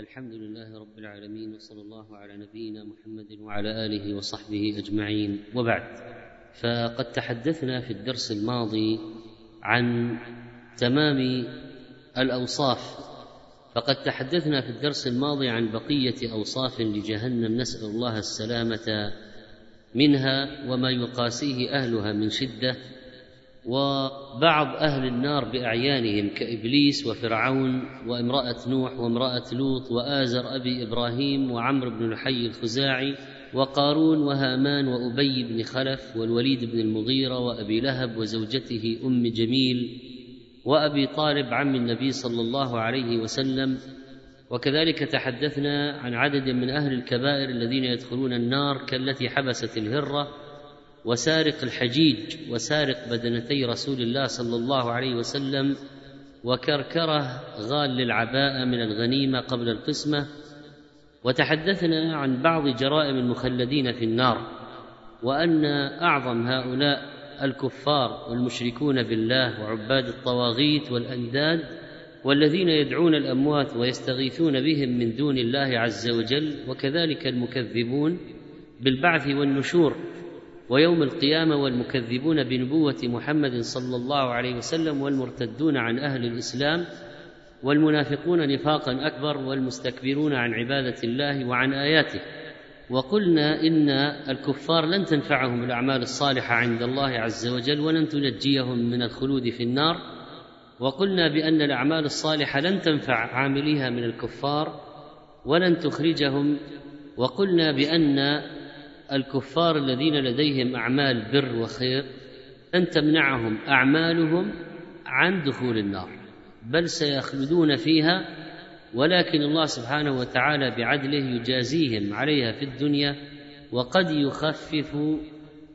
الحمد لله رب العالمين وصلى الله على نبينا محمد وعلى آله وصحبه أجمعين. وبعد فقد تحدثنا في الدرس الماضي عن تمام الأوصاف فقد تحدثنا في الدرس الماضي عن بقية أوصاف لجهنم نسأل الله السلامة منها وما يقاسيه أهلها من شدة. وبعض أهل النار بأعيانهم كإبليس وفرعون وامرأة نوح وامرأة لوط وآزر أبي إبراهيم وعمرو بن لحي الخزاعي وقارون وهامان وأبي بن خلف والوليد بن المغيرة وأبي لهب وزوجته أم جميل وأبي طالب عم النبي صلى الله عليه وسلم وكذلك تحدثنا عن عدد من أهل الكبائر الذين يدخلون النار كالتي حبست الهرة وسارق الحجيج وسارق بدنتي رسول الله صلى الله عليه وسلم وكركره غال للعباءه من الغنيمة قبل القسمة. وتحدثنا عن بعض جرائم المخلدين في النار وأن أعظم هؤلاء الكفار والمشركون بالله وعباد الطواغيت والأنداد والذين يدعون الأموات ويستغيثون بهم من دون الله عز وجل وكذلك المكذبون بالبعث والنشور ويوم القيامة والمكذبون بنبوة محمد صلى الله عليه وسلم والمرتدون عن أهل الإسلام والمنافقون نفاقا أكبر والمستكبرون عن عبادة الله وعن آياته. وقلنا إن الكفار لن تنفعهم الأعمال الصالحة عند الله عز وجل ولن تنجيهم من الخلود في النار. وقلنا بأن الأعمال الصالحة لن تنفع عامليها من الكفار ولن تخرجهم. وقلنا بأن الكفار الذين لديهم أعمال بر وخير لن تمنعهم أعمالهم عن دخول النار بل سيخلدون فيها ولكن الله سبحانه وتعالى بعدله يجازيهم عليها في الدنيا وقد يخفف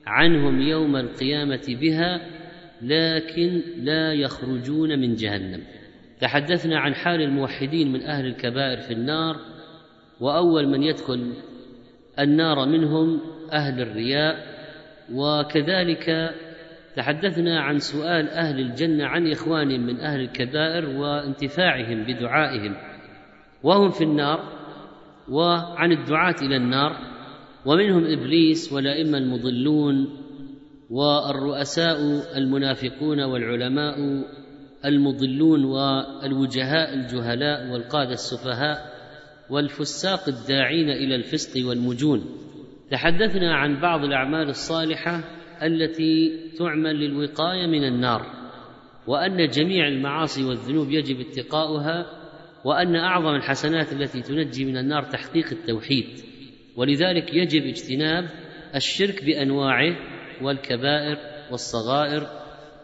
عنهم يوم القيامة بها لكن لا يخرجون من جهنم. تحدثنا عن حال الموحدين من أهل الكبائر في النار وأول من يدخل النار منهم أهل الرياء وكذلك تحدثنا عن سؤال أهل الجنة عن إخوانهم من أهل الكبائر وانتفاعهم بدعائهم وهم في النار وعن الدعاة إلى النار ومنهم إبليس والأئمة المضلون والرؤساء المنافقون والعلماء المضلون والوجهاء الجهلاء والقادة السفهاء والفساق الداعين إلى الفسق والمجون. تحدثنا عن بعض الأعمال الصالحة التي تعمل للوقاية من النار وأن جميع المعاصي والذنوب يجب اتقاؤها وأن أعظم الحسنات التي تنجي من النار تحقيق التوحيد. ولذلك يجب اجتناب الشرك بأنواعه والكبائر والصغائر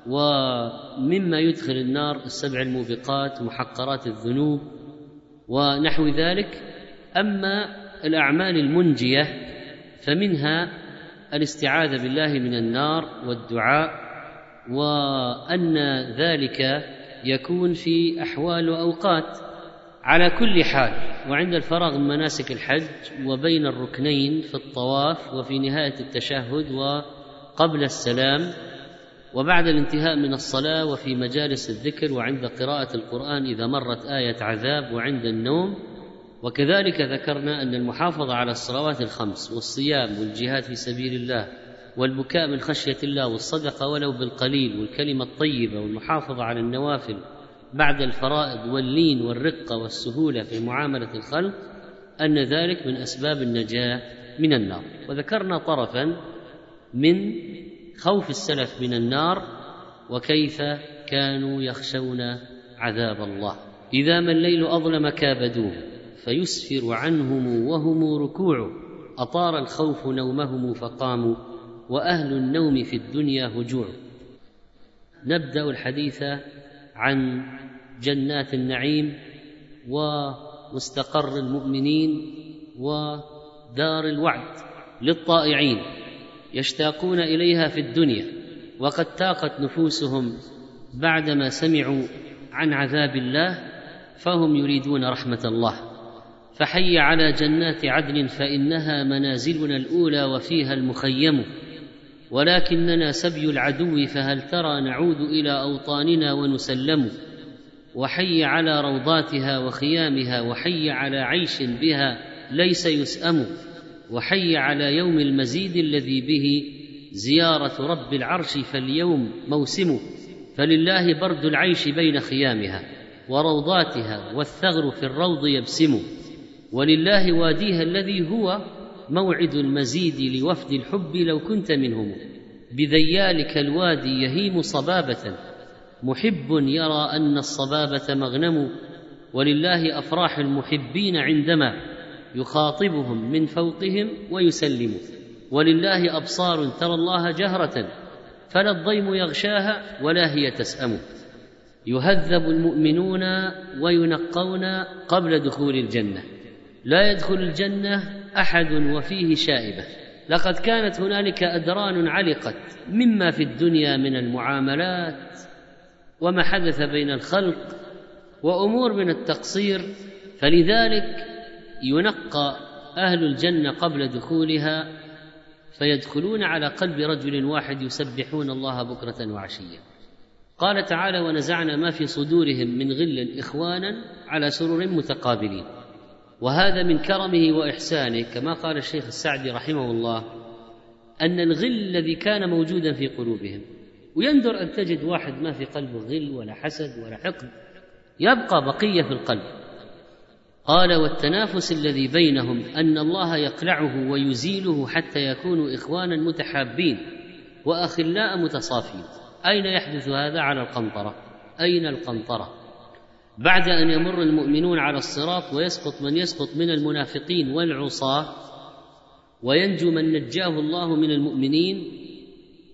ومما يدخل النار السبع الموبقات محقرات الذنوب ونحو ذلك. أما الأعمال المنجية فمنها الاستعاذة بالله من النار والدعاء وأن ذلك يكون في أحوال وأوقات على كل حال. وعند الفراغ من مناسك الحج وبين الركنين في الطواف وفي نهاية التشهد وقبل السلام وبعد الانتهاء من الصلاة وفي مجالس الذكر وعند قراءة القرآن إذا مرت آية عذاب وعند النوم وكذلك ذكرنا أن المحافظة على الصلوات الخمس والصيام والجهاد في سبيل الله والبكاء من خشية الله والصدقة ولو بالقليل والكلمة الطيبة والمحافظة على النوافل بعد الفرائض واللين والرقه والسهولة في معاملة الخلق أن ذلك من أسباب النجاة من النار. وذكرنا طرفا من خوف السلف من النار وكيف كانوا يخشون عذاب الله. إذا ما الليل أظلم كابدوه فيسفر عنهم وهم ركوع. أطار الخوف نومهم فقاموا وأهل النوم في الدنيا هجوع. نبدأ الحديث عن جنات النعيم ومستقر المؤمنين ودار الوعد للطائعين. يشتاقون إليها في الدنيا وقد تاقت نفوسهم بعدما سمعوا عن عذاب الله فهم يريدون رحمة الله. فحي على جنات عدن فإنها منازلنا الأولى وفيها المخيم. ولكننا سبي العدو فهل ترى نعود إلى أوطاننا ونسلم؟ وحي على روضاتها وخيامها وحي على عيش بها ليس يسأم. وحي على يوم المزيد الذي به زيارة رب العرش فاليوم موسم فلله برد العيش بين خيامها وروضاتها والثغر في الروض يبسم ولله واديها الذي هو موعد المزيد لوفد الحب لو كنت منهم بذيالك الوادي يهيم صبابة محب يرى أن الصبابة مغنم ولله أفراح المحبين عندما يخاطبهم من فوقهم ويسلم. ولله أبصار ترى الله جهرة فلا الضيم يغشاها ولا هي تسأم. يهذب المؤمنون وينقون قبل دخول الجنة. لا يدخل الجنة أحد وفيه شائبة. لقد كانت هنالك أدران علقت مما في الدنيا من المعاملات وما حدث بين الخلق وأمور من التقصير. فلذلك ينقى أهل الجنة قبل دخولها فيدخلون على قلب رجل واحد يسبحون الله بكرة وعشيا قال تعالى ونزعنا ما في صدورهم من غل إخوانا على سرر متقابلين وهذا من كرمه وإحسانه كما قال الشيخ السعدي رحمه الله أن الغل الذي كان موجودا في قلوبهم ويندر أن تجد واحد ما في قلبه غل ولا حسد ولا حقد يبقى بقية في القلب. قال والتنافس الذي بينهم أن الله يقلعه ويزيله حتى يكونوا إخوانا متحابين وأخلاء متصافين. أين يحدث هذا؟ على القنطرة. أين القنطرة؟ بعد أن يمر المؤمنون على الصراط ويسقط من يسقط من المنافقين والعصاة وينجو من نجاه الله من المؤمنين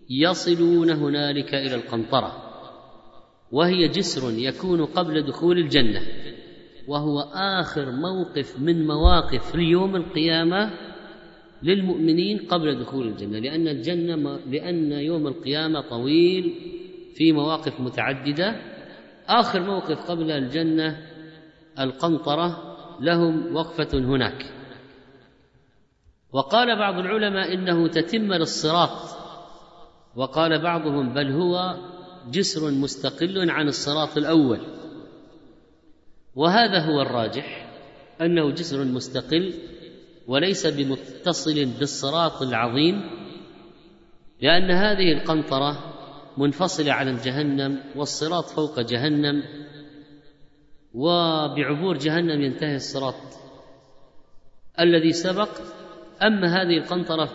يصلون هنالك إلى القنطرة وهي جسر يكون قبل دخول الجنة. وهو آخر موقف من مواقف يوم القيامة للمؤمنين قبل دخول الجنة لأن الجنة لأن يوم القيامة طويل في مواقف متعددة. آخر موقف قبل الجنة القنطرة لهم وقفة هناك. وقال بعض العلماء إنه تتم للصراط. وقال بعضهم بل هو جسر مستقل عن الصراط الأول. وهذا هو الراجح أنه جسر مستقل وليس بمتصل بالصراط العظيم لأن هذه القنطرة منفصلة عن الجهنم والصراط فوق جهنم وبعبور جهنم ينتهي الصراط الذي سبق. أما هذه القنطرة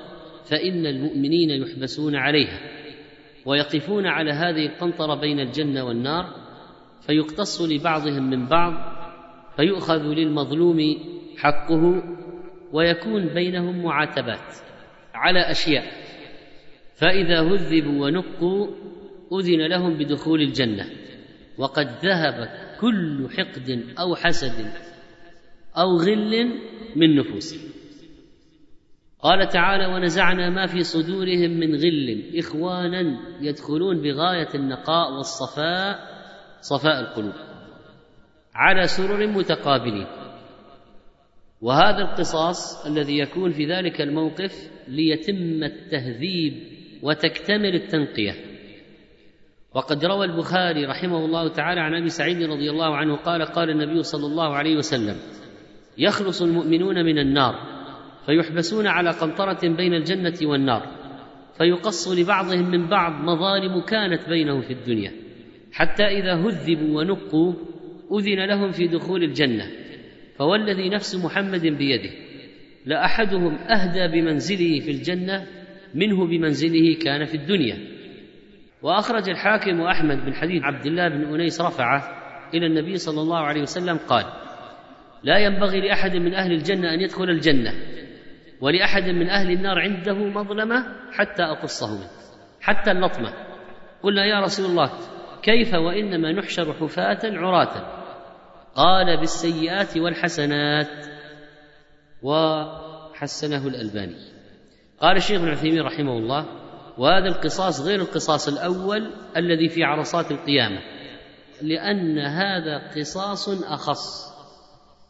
فإن المؤمنين يحبسون عليها ويقفون على هذه القنطرة بين الجنة والنار فيقتص لبعضهم من بعض فيؤخذ للمظلوم حقه ويكون بينهم معاتبات على أشياء. فإذا هذبوا ونقوا أذن لهم بدخول الجنة وقد ذهب كل حقد أو حسد أو غل من نفوسهم. قال تعالى ونزعنا ما في صدورهم من غل إخوانا يدخلون بغاية النقاء والصفاء صفاء القلوب على سرر متقابلين. وهذا القصاص الذي يكون في ذلك الموقف ليتم التهذيب وتكتمل التنقية. وقد روى البخاري رحمه الله تعالى عن أبي سعيد رضي الله عنه قال قال النبي صلى الله عليه وسلم يخلص المؤمنون من النار فيحبسون على قنطرة بين الجنة والنار فيقص لبعضهم من بعض مظالم كانت بينهم في الدنيا. حتى إذا هذبوا ونقوا أذن لهم في دخول الجنة. فوالذي نفس محمد بيده لأحدهم أهدى بمنزله في الجنة منه بمنزله كان في الدنيا. وأخرج الحاكم واحمد بن حديث عبد الله بن أنيس رفعه إلى النبي صلى الله عليه وسلم قال لا ينبغي لأحد من أهل الجنة أن يدخل الجنة ولأحد من أهل النار عنده مظلمة حتى أقصه منه حتى اللطمة. قلنا يا رسول الله كيف وإنما نحشر حفاة عراة؟ قال بالسيئات والحسنات. وحسنه الألباني. قال الشيخ ابن عثيمين رحمه الله وهذا القصاص غير القصاص الأول الذي في عرصات القيامة لأن هذا قصاص أخص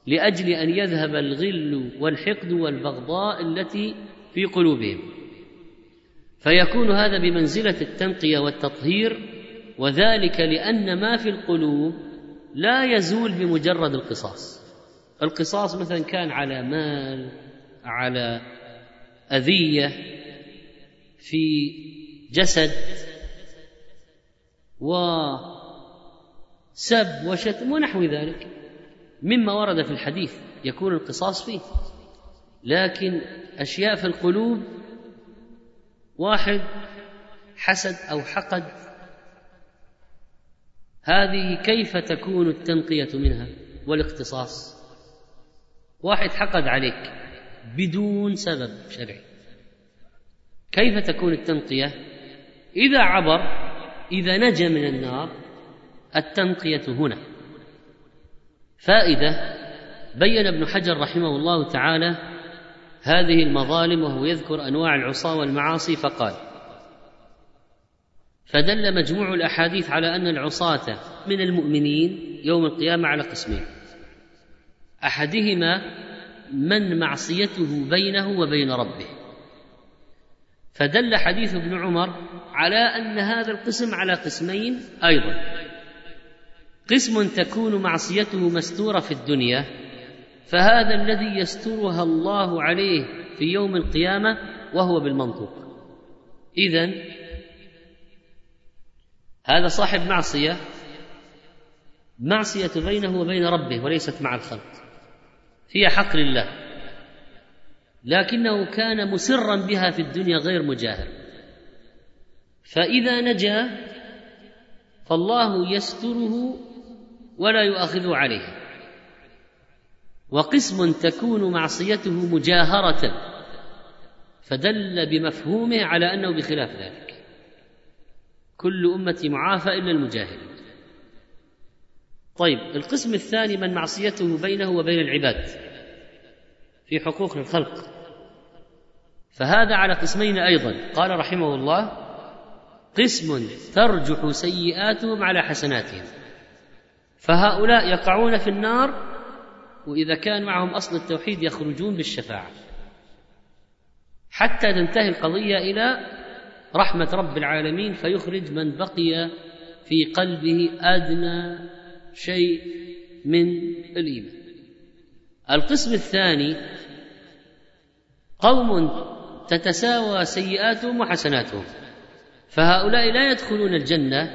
لأجل أن يذهب الغل والحقد والبغضاء التي في قلوبهم. فيكون هذا بمنزلة التنقية والتطهير وذلك لأن ما في القلوب لا يزول بمجرد القصاص. القصاص مثلا كان على مال على أذية في جسد وسب وشتم ونحو ذلك مما ورد في الحديث يكون القصاص فيه. لكن أشياء في القلوب واحد حسد أو حقد هذه كيف تكون التنقية منها والاقتصاص واحد حقد عليك بدون سبب شرعي. كيف تكون التنقية؟ إذا عبر إذا نجا من النار التنقية هنا. فائدة بين ابن حجر رحمه الله تعالى هذه المظالم وهو يذكر أنواع العصاة والمعاصي فقال فدل مجموع الأحاديث على أن العصاة من المؤمنين يوم القيامة على قسمين. أحدهما من معصيته بينه وبين ربه. فدل حديث ابن عمر على أن هذا القسم على قسمين أيضا. قسم تكون معصيته مستورة في الدنيا فهذا الذي يسترها الله عليه في يوم القيامة وهو بالمنطوق إذن هذا صاحب معصية معصية بينه وبين ربه وليست مع الخلق هي حق لله لكنه كان مسرا بها في الدنيا غير مجاهر فإذا نجا فالله يستره ولا يؤاخذه عليها وقسم تكون معصيته مجاهرة فدل بمفهومه على أنه بخلاف ذلك. كل امتي معافى إلا المجاهرين طيب القسم الثاني من معصيته بينه وبين العباد في حقوق الخلق. فهذا على قسمين أيضا. قال رحمه الله قسم ترجح سيئاتهم على حسناتهم. فهؤلاء يقعون في النار وإذا كان معهم أصل التوحيد يخرجون بالشفاعة. حتى تنتهي القضية إلى رحمة رب العالمين فيخرج من بقي في قلبه أدنى شيء من الإيمان. القسم الثاني قوم تتساوى سيئاتهم وحسناتهم فهؤلاء لا يدخلون الجنة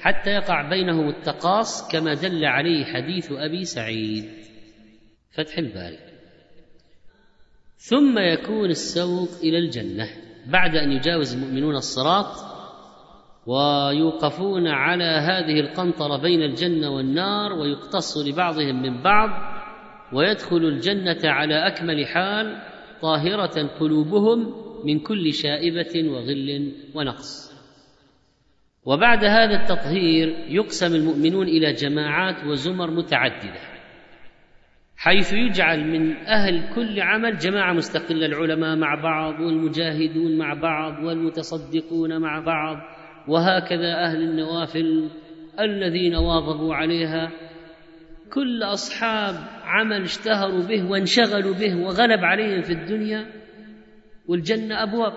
حتى يقع بينهم التقاص كما دل عليه حديث أبي سعيد. فتح الباري. ثم يكون السوق إلى الجنة. بعد أن يجاوز المؤمنون الصراط ويوقفون على هذه القنطرة بين الجنة والنار ويقتص لبعضهم من بعض ويدخل الجنة على أكمل حال طاهرة قلوبهم من كل شائبة وغل ونقص. وبعد هذا التطهير يقسم المؤمنون إلى جماعات وزمر متعددة. حيث يجعل من أهل كل عمل جماعة مستقلة العلماء مع بعض والمجاهدون مع بعض والمتصدقون مع بعض وهكذا أهل النوافل الذين واظبوا عليها. كل أصحاب عمل اشتهروا به وانشغلوا به وغلب عليهم في الدنيا والجنة أبواب.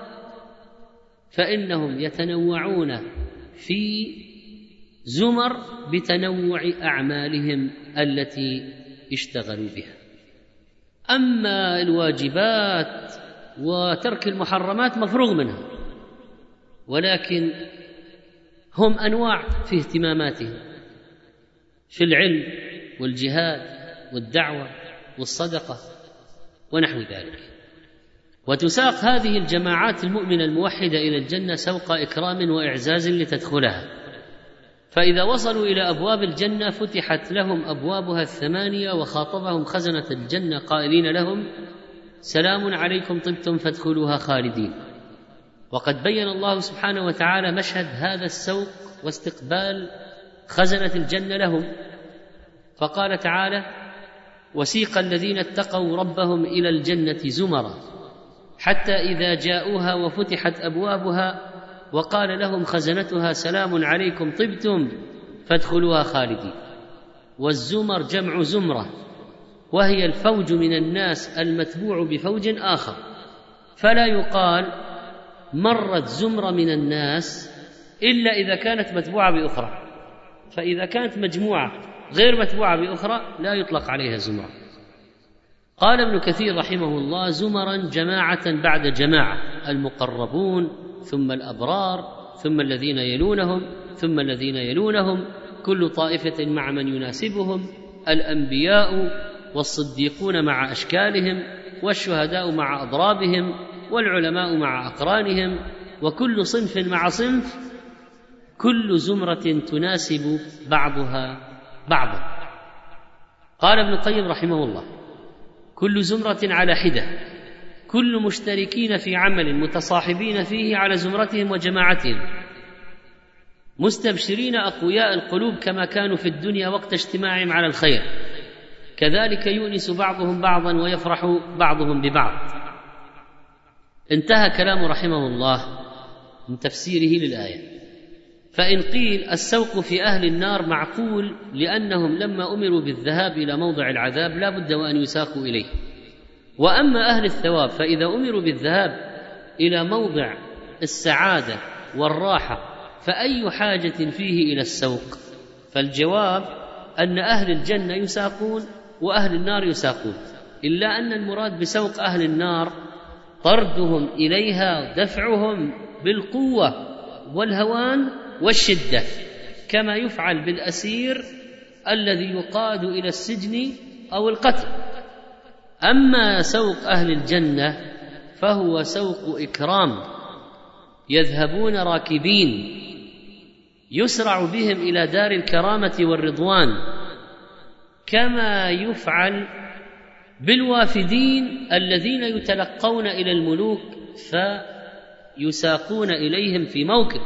فإنهم يتنوعون في زمر بتنوع أعمالهم التي اشتغلوا بها. أما الواجبات وترك المحرمات مفروغ منها ولكن هم أنواع في اهتماماتهم في العلم والجهاد والدعوة والصدقة ونحو ذلك. وتساق هذه الجماعات المؤمنة الموحدة إلى الجنة سوق إكرام وإعزاز لتدخلها. فإذا وصلوا إلى أبواب الجنة فتحت لهم أبوابها الثمانية وخاطبهم خزنة الجنة قائلين لهم سلام عليكم طبتم فادخلوها خالدين. وقد بين الله سبحانه وتعالى مشهد هذا السوق واستقبال خزنة الجنة لهم. فقال تعالى وسيق الذين اتقوا ربهم إلى الجنة زمرا حتى إذا جاءوها وفتحت أبوابها وقال لهم خزنتها سلام عليكم طبتم فادخلوها خالدين. والزمر جمع زمرة وهي الفوج من الناس المتبوع بفوج آخر. فلا يقال مرت زمرة من الناس إلا إذا كانت متبوعة بأخرى. فإذا كانت مجموعة غير متبوعة بأخرى لا يطلق عليها زمرة. قال ابن كثير رحمه الله زمرا جماعة بعد جماعة المقربون ثم الأبرار ثم الذين يلونهم ثم الذين يلونهم كل طائفة مع من يناسبهم الأنبياء والصديقون مع أشكالهم والشهداء مع أضرابهم والعلماء مع أقرانهم وكل صنف مع صنف كل زمرة تناسب بعضها بعضا. قال ابن القيم رحمه الله كل زمرة على حدة. كل مشتركين في عمل متصاحبين فيه على زمرتهم وجماعتهم. مستبشرين أقوياء القلوب كما كانوا في الدنيا وقت اجتماعهم على الخير. كذلك يؤنس بعضهم بعضا ويفرح بعضهم ببعض. انتهى كلام رحمه الله من تفسيره للآية. فإن قيل السوق في أهل النار معقول لأنهم لما أمروا بالذهاب إلى موضع العذاب لا بد وأن يساقوا إليه. وأما أهل الثواب فإذا أمروا بالذهاب إلى موضع السعادة والراحة فأي حاجة فيه إلى السوق؟ فالجواب أن أهل الجنة يساقون وأهل النار يساقون إلا أن المراد بسوق أهل النار طردهم إليها دفعهم بالقوة والهوان والشدة كما يفعل بالأسير الذي يقاد إلى السجن أو القتل. أما سوق أهل الجنة فهو سوق إكرام يذهبون راكبين يسرع بهم إلى دار الكرامة والرضوان كما يفعل بالوافدين الذين يتلقون إلى الملوك فيساقون إليهم في موكب.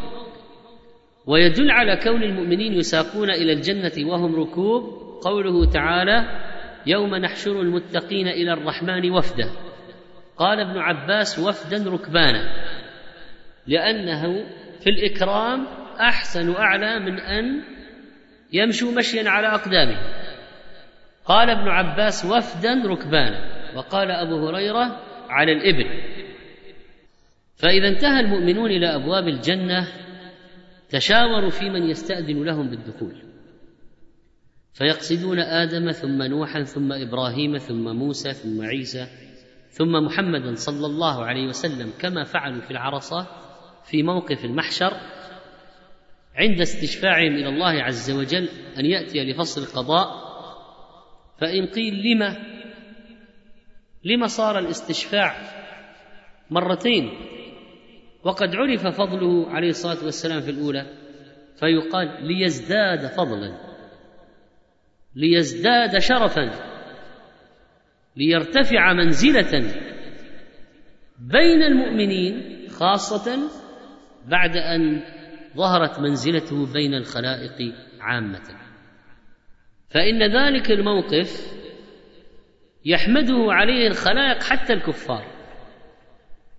ويدل على كون المؤمنين يساقون إلى الجنة وهم ركوب قوله تعالى يوم نحشر المتقين إلى الرحمن وفدا. قال ابن عباس وفدا ركبانا. لأنه في الإكرام أحسن وأعلى من أن يمشوا مشيا على اقدامهم قال ابن عباس وفدا ركبانا. وقال أبو هريرة على الإبل. فإذا انتهى المؤمنون إلى أبواب الجنة تشاوروا في من يستأذن لهم بالدخول. فيقصدون آدم ثم نوحا ثم إبراهيم ثم موسى ثم عيسى ثم محمدا صلى الله عليه وسلم كما فعلوا في العرصة في موقف المحشر عند استشفاعهم إلى الله عز وجل أن يأتي لفصل القضاء فإن قيل لما لما صار الاستشفاع مرتين وقد عرف فضله عليه الصلاة والسلام في الأولى فيقال ليزداد فضلا ليزداد شرفا ليرتفع منزلة بين المؤمنين خاصة بعد أن ظهرت منزلته بين الخلائق عامة. فإن ذلك الموقف يحمده عليه الخلائق حتى الكفار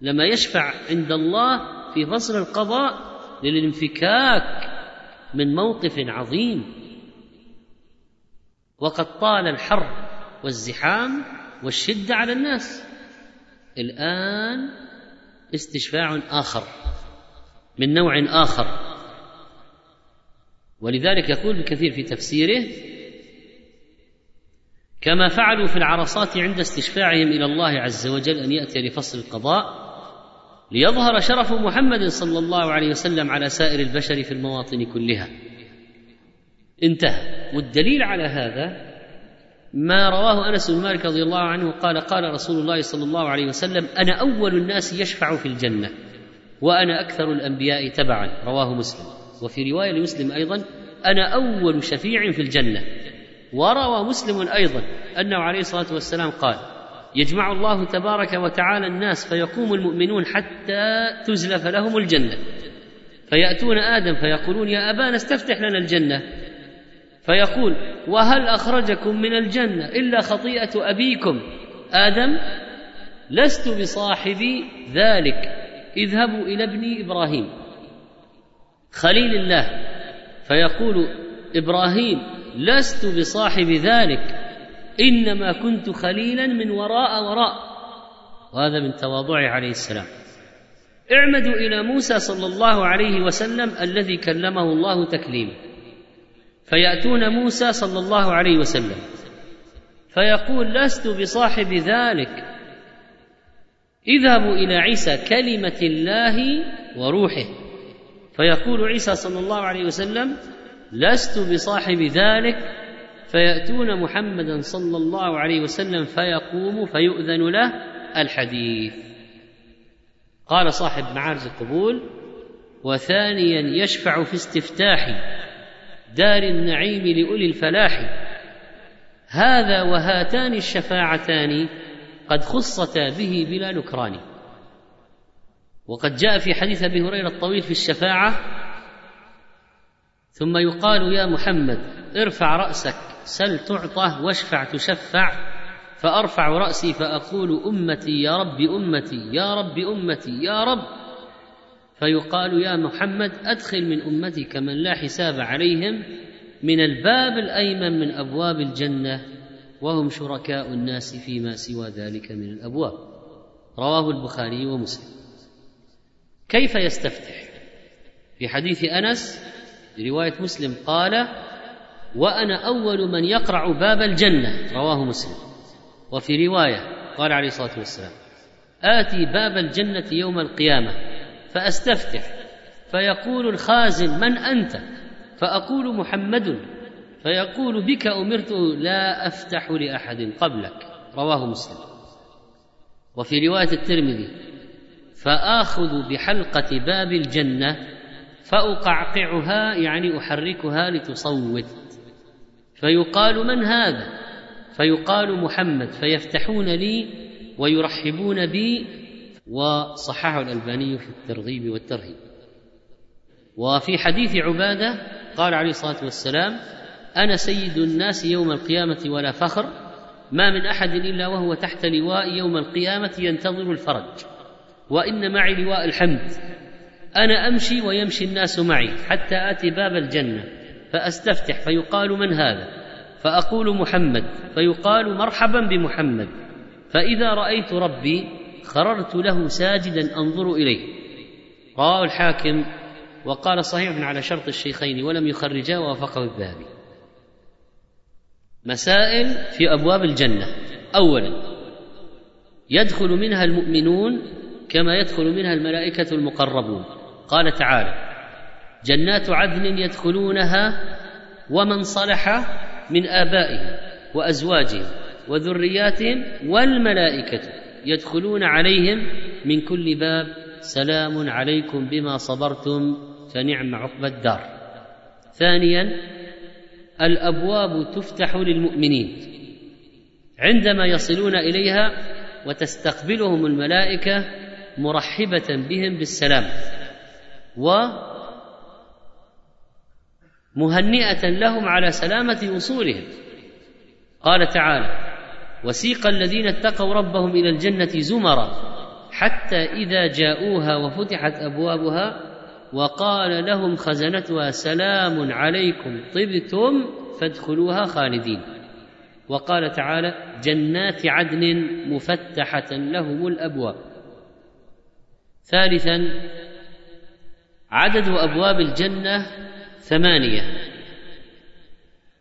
لما يشفع عند الله في فصل القضاء للانفكاك من موقف عظيم. وقد طال الحر والزحام والشدة على الناس. الآن استشفاع آخر من نوع آخر. ولذلك يقول بكثير في تفسيره كما فعلوا في العرصات عند استشفاعهم إلى الله عز وجل أن يأتي لفصل القضاء ليظهر شرف محمد صلى الله عليه وسلم على سائر البشر في المواطن كلها. انتهى. والدليل على هذا ما رواه أنس بن مالك رضي الله عنه قال قال رسول الله صلى الله عليه وسلم أنا أول الناس يشفع في الجنة وأنا أكثر الأنبياء تبعا. رواه مسلم. وفي رواية لمسلم أيضا أنا أول شفيع في الجنة. وروى مسلم أيضا أنه عليه الصلاة والسلام قال يجمع الله تبارك وتعالى الناس فيقوم المؤمنون حتى تزلف لهم الجنة. فيأتون آدم فيقولون يا أبانا استفتح لنا الجنة. فيقول وهل أخرجكم من الجنة إلا خطيئة أبيكم؟ آدم لست بصاحب ذلك اذهبوا إلى ابن إبراهيم. خليل الله. فيقول إبراهيم لست بصاحب ذلك إنما كنت خليلا من وراء وراء. وهذا من تواضعه عليه السلام. اعمدوا إلى موسى صلى الله عليه وسلم الذي كلمه الله تكليما. فيأتون موسى صلى الله عليه وسلم. فيقول لست بصاحب ذلك. اذهبوا إلى عيسى كلمة الله وروحه. فيقول عيسى صلى الله عليه وسلم لست بصاحب ذلك. فيأتون محمدا صلى الله عليه وسلم فيقوم فيؤذن له الحديث. قال صاحب معارج القبول وثانيا يشفع في استفتاح دار النعيم لأولي الفلاح. هذا وهاتان الشفاعتان قد خصتا به بلا نكران. وقد جاء في حديث أبي هريرة الطويل في الشفاعة ثم يقال يا محمد ارفع رأسك سل تعطى واشفع تشفع فأرفع رأسي فأقول أمتي يا رب أمتي يا رب أمتي يا رب فيقال يا محمد أدخل من أمتك من لا حساب عليهم من الباب الأيمن من أبواب الجنة وهم شركاء الناس فيما سوى ذلك من الأبواب. رواه البخاري ومسلم. كيف يستفتح؟ في حديث أنس رواية مسلم قال وأنا أول من يقرع باب الجنة. رواه مسلم. وفي رواية قال عليه الصلاة والسلام آتي باب الجنة يوم القيامة. فاستفتح. فيقول الخازن من أنت؟ فأقول محمد. فيقول بك أمرت لا أفتح لأحد قبلك. رواه مسلم. وفي رواية الترمذي فآخذ بحلقة باب الجنة فأقعقعها يعني أحركها لتصوت. فيقال من هذا؟ فيقال محمد. فيفتحون لي ويرحبون بي وصححه الألباني في الترغيب والترهيب. وفي حديث عبادة قال عليه الصلاة والسلام أنا سيد الناس يوم القيامة ولا فخر ما من أحد إلا وهو تحت لواء يوم القيامة ينتظر الفرج وإن معي لواء الحمد. أنا أمشي ويمشي الناس معي حتى آتي باب الجنة فأستفتح فيقال من هذا فأقول محمد فيقال مرحبا بمحمد فإذا رأيت ربي خررت له ساجدا أنظر إليه. رواه الحاكم وقال صحيح على شرط الشيخين ولم يخرجا ووافقه الذهبي. مسائل في أبواب الجنة. اولا يدخل منها المؤمنون كما يدخل منها الملائكة المقربون. قال تعالى جنات عدن يدخلونها ومن صلح من آبائهم وأزواجهم وذرياتهم والملائكة. يدخلون عليهم من كل باب سلام عليكم بما صبرتم فنعم عقبى الدار. ثانيا الأبواب تفتح للمؤمنين. عندما يصلون إليها وتستقبلهم الملائكة مرحبة بهم بالسلام ومهنئه لهم على سلامة وصولهم قال تعالى وسيق الذين اتقوا ربهم إلى الجنة زمرا حتى إذا جاءوها وفتحت أبوابها وقال لهم خزنتها سلام عليكم طبتم فادخلوها خالدين. وقال تعالى جنات عدن مفتحة لهم الأبواب. ثالثا عدد أبواب الجنة ثمانية.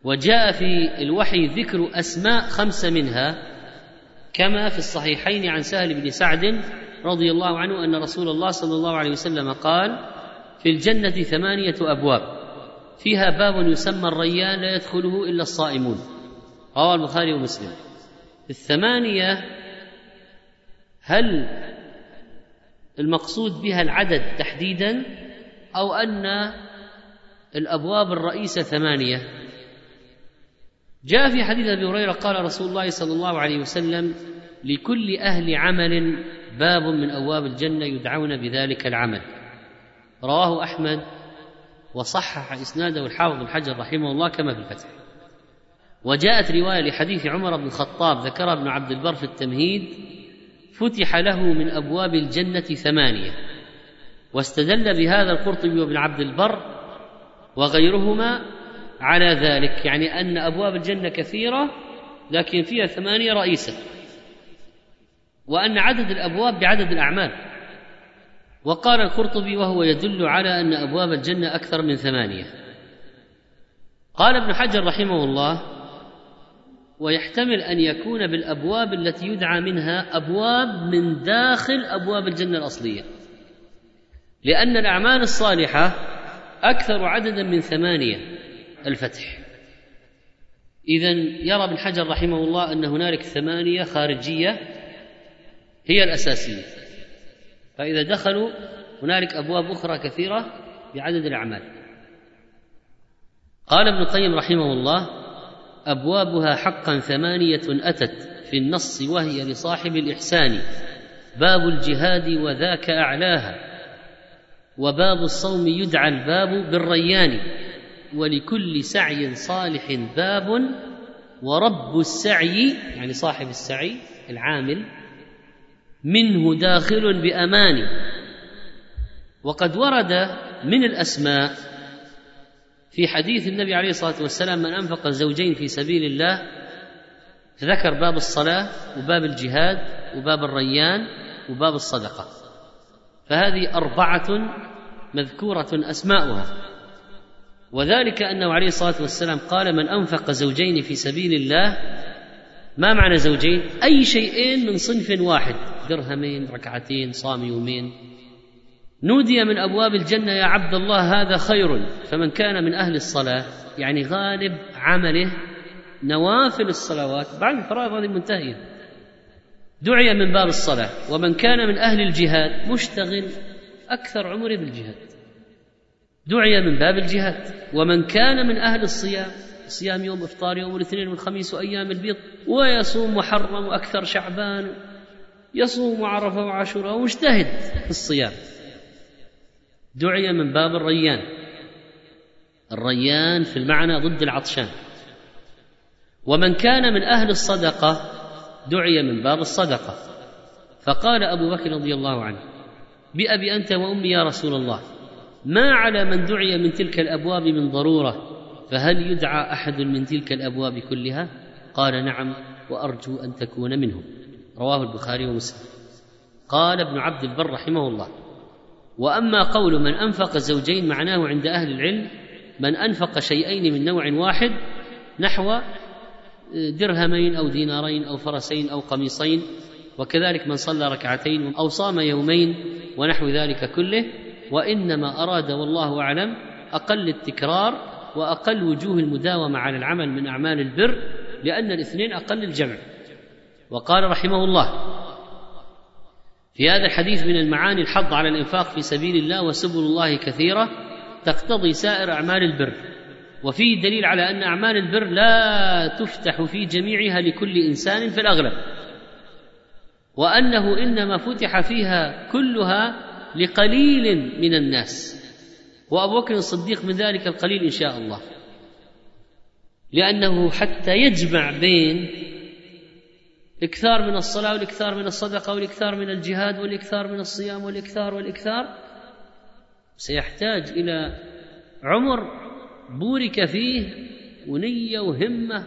وجاء في الوحي ذكر أسماء خمس منها كما في الصحيحين عن سهل بن سعد رضي الله عنه أن رسول الله صلى الله عليه وسلم قال في الجنة ثمانية أبواب فيها باب يسمى الريان لا يدخله إلا الصائمون. رواه البخاري ومسلم. الثمانية هل المقصود بها العدد تحديدا أو أن الأبواب الرئيسة ثمانية؟ جاء في حديث أبي هريرة قال رسول الله صلى الله عليه وسلم لكل أهل عمل باب من أبواب الجنة يدعون بذلك العمل. رواه أحمد وصحح إسناده الحافظ بن حجر رحمه الله كما في الفتح. وجاءت رواية لحديث عمر بن الخطاب ذكرها ابن عبد البر في التمهيد فتح له من أبواب الجنة ثمانية. واستدل بهذا القرطبي وابن عبد البر وغيرهما على ذلك يعني أن أبواب الجنة كثيرة لكن فيها ثمانية رئيسة. وأن عدد الأبواب بعدد الأعمال. وقال القرطبي وهو يدل على أن أبواب الجنة أكثر من ثمانية. قال ابن حجر رحمه الله ويحتمل أن يكون بالأبواب التي يدعى منها أبواب من داخل أبواب الجنة الأصلية. لأن الأعمال الصالحة أكثر عددا من ثمانية. الفتح. اذا يرى ابن حجر رحمه الله أن هنالك ثمانية خارجية هي الأساسية. فإذا دخلوا هنالك أبواب أخرى كثيرة بعدد الأعمال. قال ابن القيم رحمه الله أبوابها حقا ثمانية أتت في النص وهي لصاحب الإحسان. باب الجهاد وذاك أعلاها. وباب الصوم يدعى الباب بالريان. ولكل سعي صالح باب ورب السعي يعني صاحب السعي العامل منه داخل بامان وقد ورد من الأسماء في حديث النبي عليه الصلاة والسلام من أنفق زوجين في سبيل الله ذكر باب الصلاة وباب الجهاد وباب الريان وباب الصدقة. فهذه أربعة مذكورة أسماؤها. وذلك أنه عليه الصلاة والسلام قال من أنفق زوجين في سبيل الله ما معنى زوجين؟ أي شيئين من صنف واحد درهمين ركعتين صام يومين. نودي من أبواب الجنة يا عبد الله هذا خير فمن كان من أهل الصلاة يعني غالب عمله نوافل الصلوات بعد الفرائض هذه منتهية. دعي من باب الصلاة ومن كان من أهل الجهاد مشتغل أكثر عمره بالجهاد. دعي من باب الجهاد. ومن كان من أهل الصيام صيام يوم إفطار يوم الاثنين والخميس وأيام البيض ويصوم محرم وأكثر شعبان يصوم عرفة وعاشوراء ومجتهد في الصيام. دعي من باب الريان. الريان في المعنى ضد العطشان. ومن كان من أهل الصدقة دعي من باب الصدقة. فقال أبو بكر رضي الله عنه بأبي أنت وأمي يا رسول الله ما على من دعي من تلك الأبواب من ضرورة فهل يدعى أحد من تلك الأبواب كلها؟ قال نعم وأرجو أن تكون منهم. رواه البخاري ومسلم. قال ابن عبد البر رحمه الله وأما قول من أنفق زوجين معناه عند أهل العلم من أنفق شيئين من نوع واحد نحو درهمين أو دينارين أو فرسين أو قميصين وكذلك من صلى ركعتين أو صام يومين ونحو ذلك كله وإنما أراد والله أعلم أقل التكرار وأقل وجوه المداومة على العمل من أعمال البر لأن الاثنين أقل الجمع. وقال رحمه الله في هذا الحديث من المعاني الحض على الإنفاق في سبيل الله وسبل الله كثيرة تقتضي سائر أعمال البر وفيه دليل على أن أعمال البر لا تفتح في جميعها لكل إنسان في الأغلب وأنه إنما فتح فيها كلها لقليل من الناس. وأبو بكر الصديق من ذلك القليل إن شاء الله. لأنه حتى يجمع بين الإكثار من الصلاة والإكثار من الصدقة والإكثار من الجهاد والإكثار من الصيام والإكثار والإكثار سيحتاج إلى عمر بورك فيه ونية وهمة.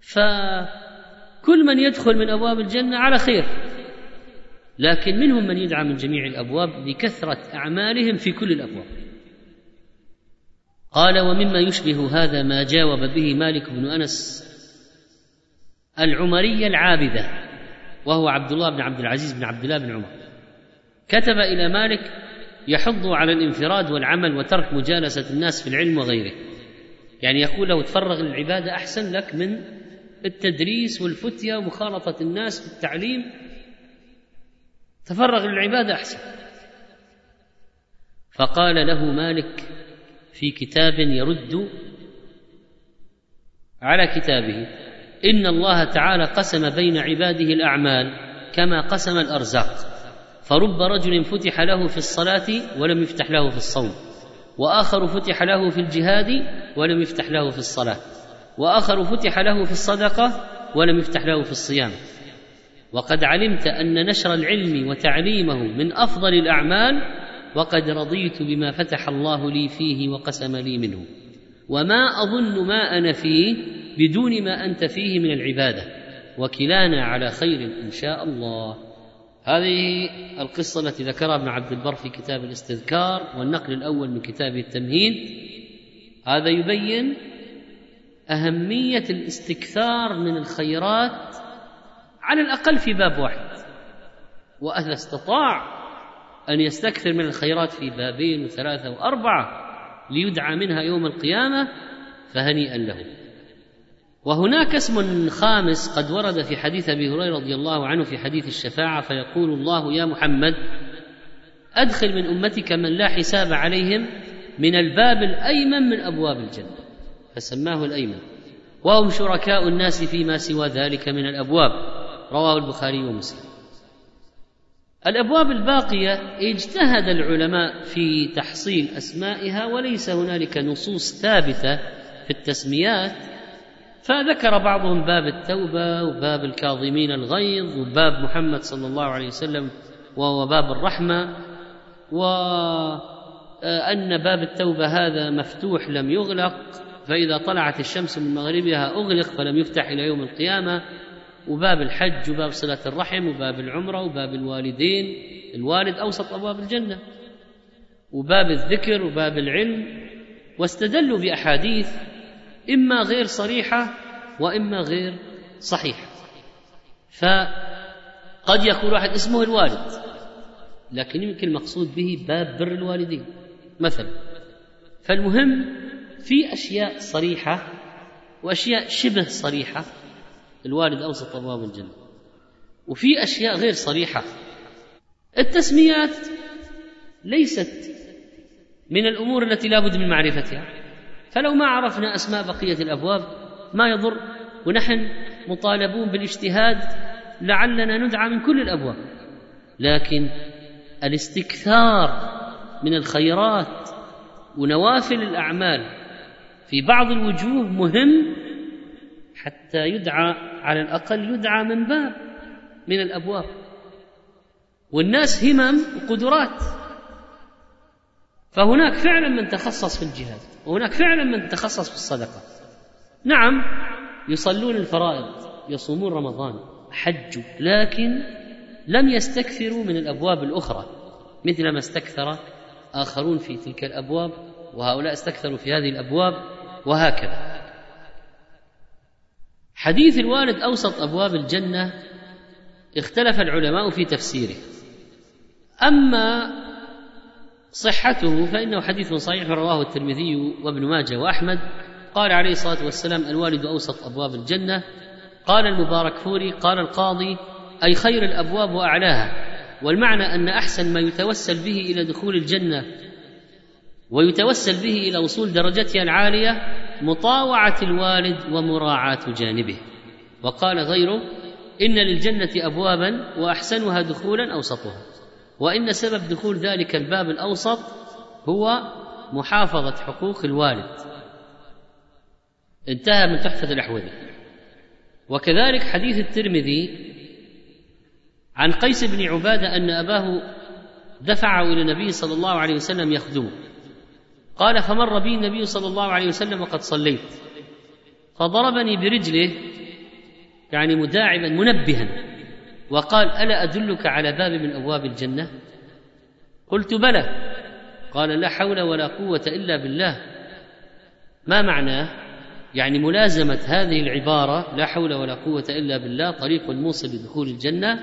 فكل من يدخل من أبواب الجنة على خير. لكن منهم من يدعى من جميع الأبواب لكثرة أعمالهم في كل الأبواب. قال ومما يشبه هذا ما جاوب به مالك بن أنس العمرية العابدة وهو عبد الله بن عبد العزيز بن عبد الله بن عمر. كتب إلى مالك يحض على الانفراد والعمل وترك مجالسة الناس في العلم وغيره. يعني يقول له تفرغ للعبادة أحسن لك من التدريس والفتية ومخالطة الناس بالتعليم تفرغ للعبادة أحسن. فقال له مالك في كتاب يرد على كتابه إن الله تعالى قسم بين عباده الأعمال كما قسم الأرزاق فرب رجل فتح له في الصلاة ولم يفتح له في الصوم وآخر فتح له في الجهاد ولم يفتح له في الصلاة وآخر فتح له في الصدقة ولم يفتح له في الصيام. وقد علمت أن نشر العلم وتعليمه من أفضل الأعمال وقد رضيت بما فتح الله لي فيه وقسم لي منه. وما أظن ما أنا فيه بدون ما أنت فيه من العبادة. وكلانا على خير إن شاء الله. هذه القصة التي ذكرها ابن عبد البر في كتاب الاستذكار والنقل الأول من كتابه التمهيد. هذا يبين أهمية الاستكثار من الخيرات على الأقل في باب واحد واذا استطاع أن يستكثر من الخيرات في بابين وثلاثه وأربعة ليدعى منها يوم القيامة فهنيئا له. وهناك اسم خامس قد ورد في حديث أبي هريرة رضي الله عنه في حديث الشفاعة فيقول الله يا محمد أدخل من أمتك من لا حساب عليهم من الباب الأيمن من أبواب الجنة. فسماه الأيمن. وهم شركاء الناس فيما سوى ذلك من الأبواب. رواه البخاري ومسلم. الأبواب الباقية اجتهد العلماء في تحصيل أسمائها وليس هنالك نصوص ثابتة في التسميات فذكر بعضهم باب التوبة وباب الكاظمين الغيظ وباب محمد صلى الله عليه وسلم وهو باب الرحمة وأن باب التوبة هذا مفتوح لم يغلق فإذا طلعت الشمس من مغربها أغلق فلم يفتح إلى يوم القيامة وباب الحج وباب صلة الرحم وباب العمرة وباب الوالدين. الوالد أوسط أبواب الجنة. وباب الذكر وباب العلم. واستدلوا بأحاديث إما غير صريحة وإما غير صحيحة. فقد يكون واحد اسمه الوالد لكن يمكن المقصود به باب بر الوالدين مثلا. فالمهم في أشياء صريحة وأشياء شبه صريحة. الوالد أوسط أبواب الجنة. وفي أشياء غير صريحة. التسميات ليست من الأمور التي لا بد من معرفتها. فلو ما عرفنا أسماء بقية الأبواب ما يضر. ونحن مطالبون بالاجتهاد لعلنا ندعى من كل الأبواب. لكن الاستكثار من الخيرات ونوافل الأعمال في بعض الوجوه مهم حتى يدعى على الأقل يدعى من باب من الأبواب. والناس همم وقدرات. فهناك فعلا من تخصص في الجهاد وهناك فعلا من تخصص في الصدقة. نعم يصلون الفرائض يصومون رمضان حجوا لكن لم يستكثروا من الأبواب الأخرى. مثل ما استكثر آخرون في تلك الأبواب وهؤلاء استكثروا في هذه الأبواب وهكذا. حديث الوالد أوسط أبواب الجنة اختلف العلماء في تفسيره. أما صحته فإنه حديث صحيح رواه الترمذي وابن ماجه وأحمد. قال عليه الصلاة والسلام الوالد أوسط أبواب الجنة. قال المبارك فوري قال القاضي أي خير الأبواب وأعلاها. والمعنى أن أحسن ما يتوسل به إلى دخول الجنة ويتوسل به إلى وصول درجتها العالية مطاوعة الوالد ومراعاة جانبه. وقال غيره إن للجنة ابوابا وأحسنها دخولا أوسطها. وإن سبب دخول ذلك الباب الأوسط هو محافظة حقوق الوالد. انتهى من تحفة الاحوذي وكذلك حديث الترمذي عن قيس بن عبادة أن أباه دفعه إلى النبي صلى الله عليه وسلم يخدمه. قال فمر بي النبي صلى الله عليه وسلم وقد صليت. فضربني برجله يعني مداعبا منبها وقال ألا أدلك على باب من أبواب الجنة؟ قلت بلى. قال لا حول ولا قوة إلا بالله. ما معناه يعني ملازمة هذه العبارة لا حول ولا قوة إلا بالله طريق موصل لدخول الجنة.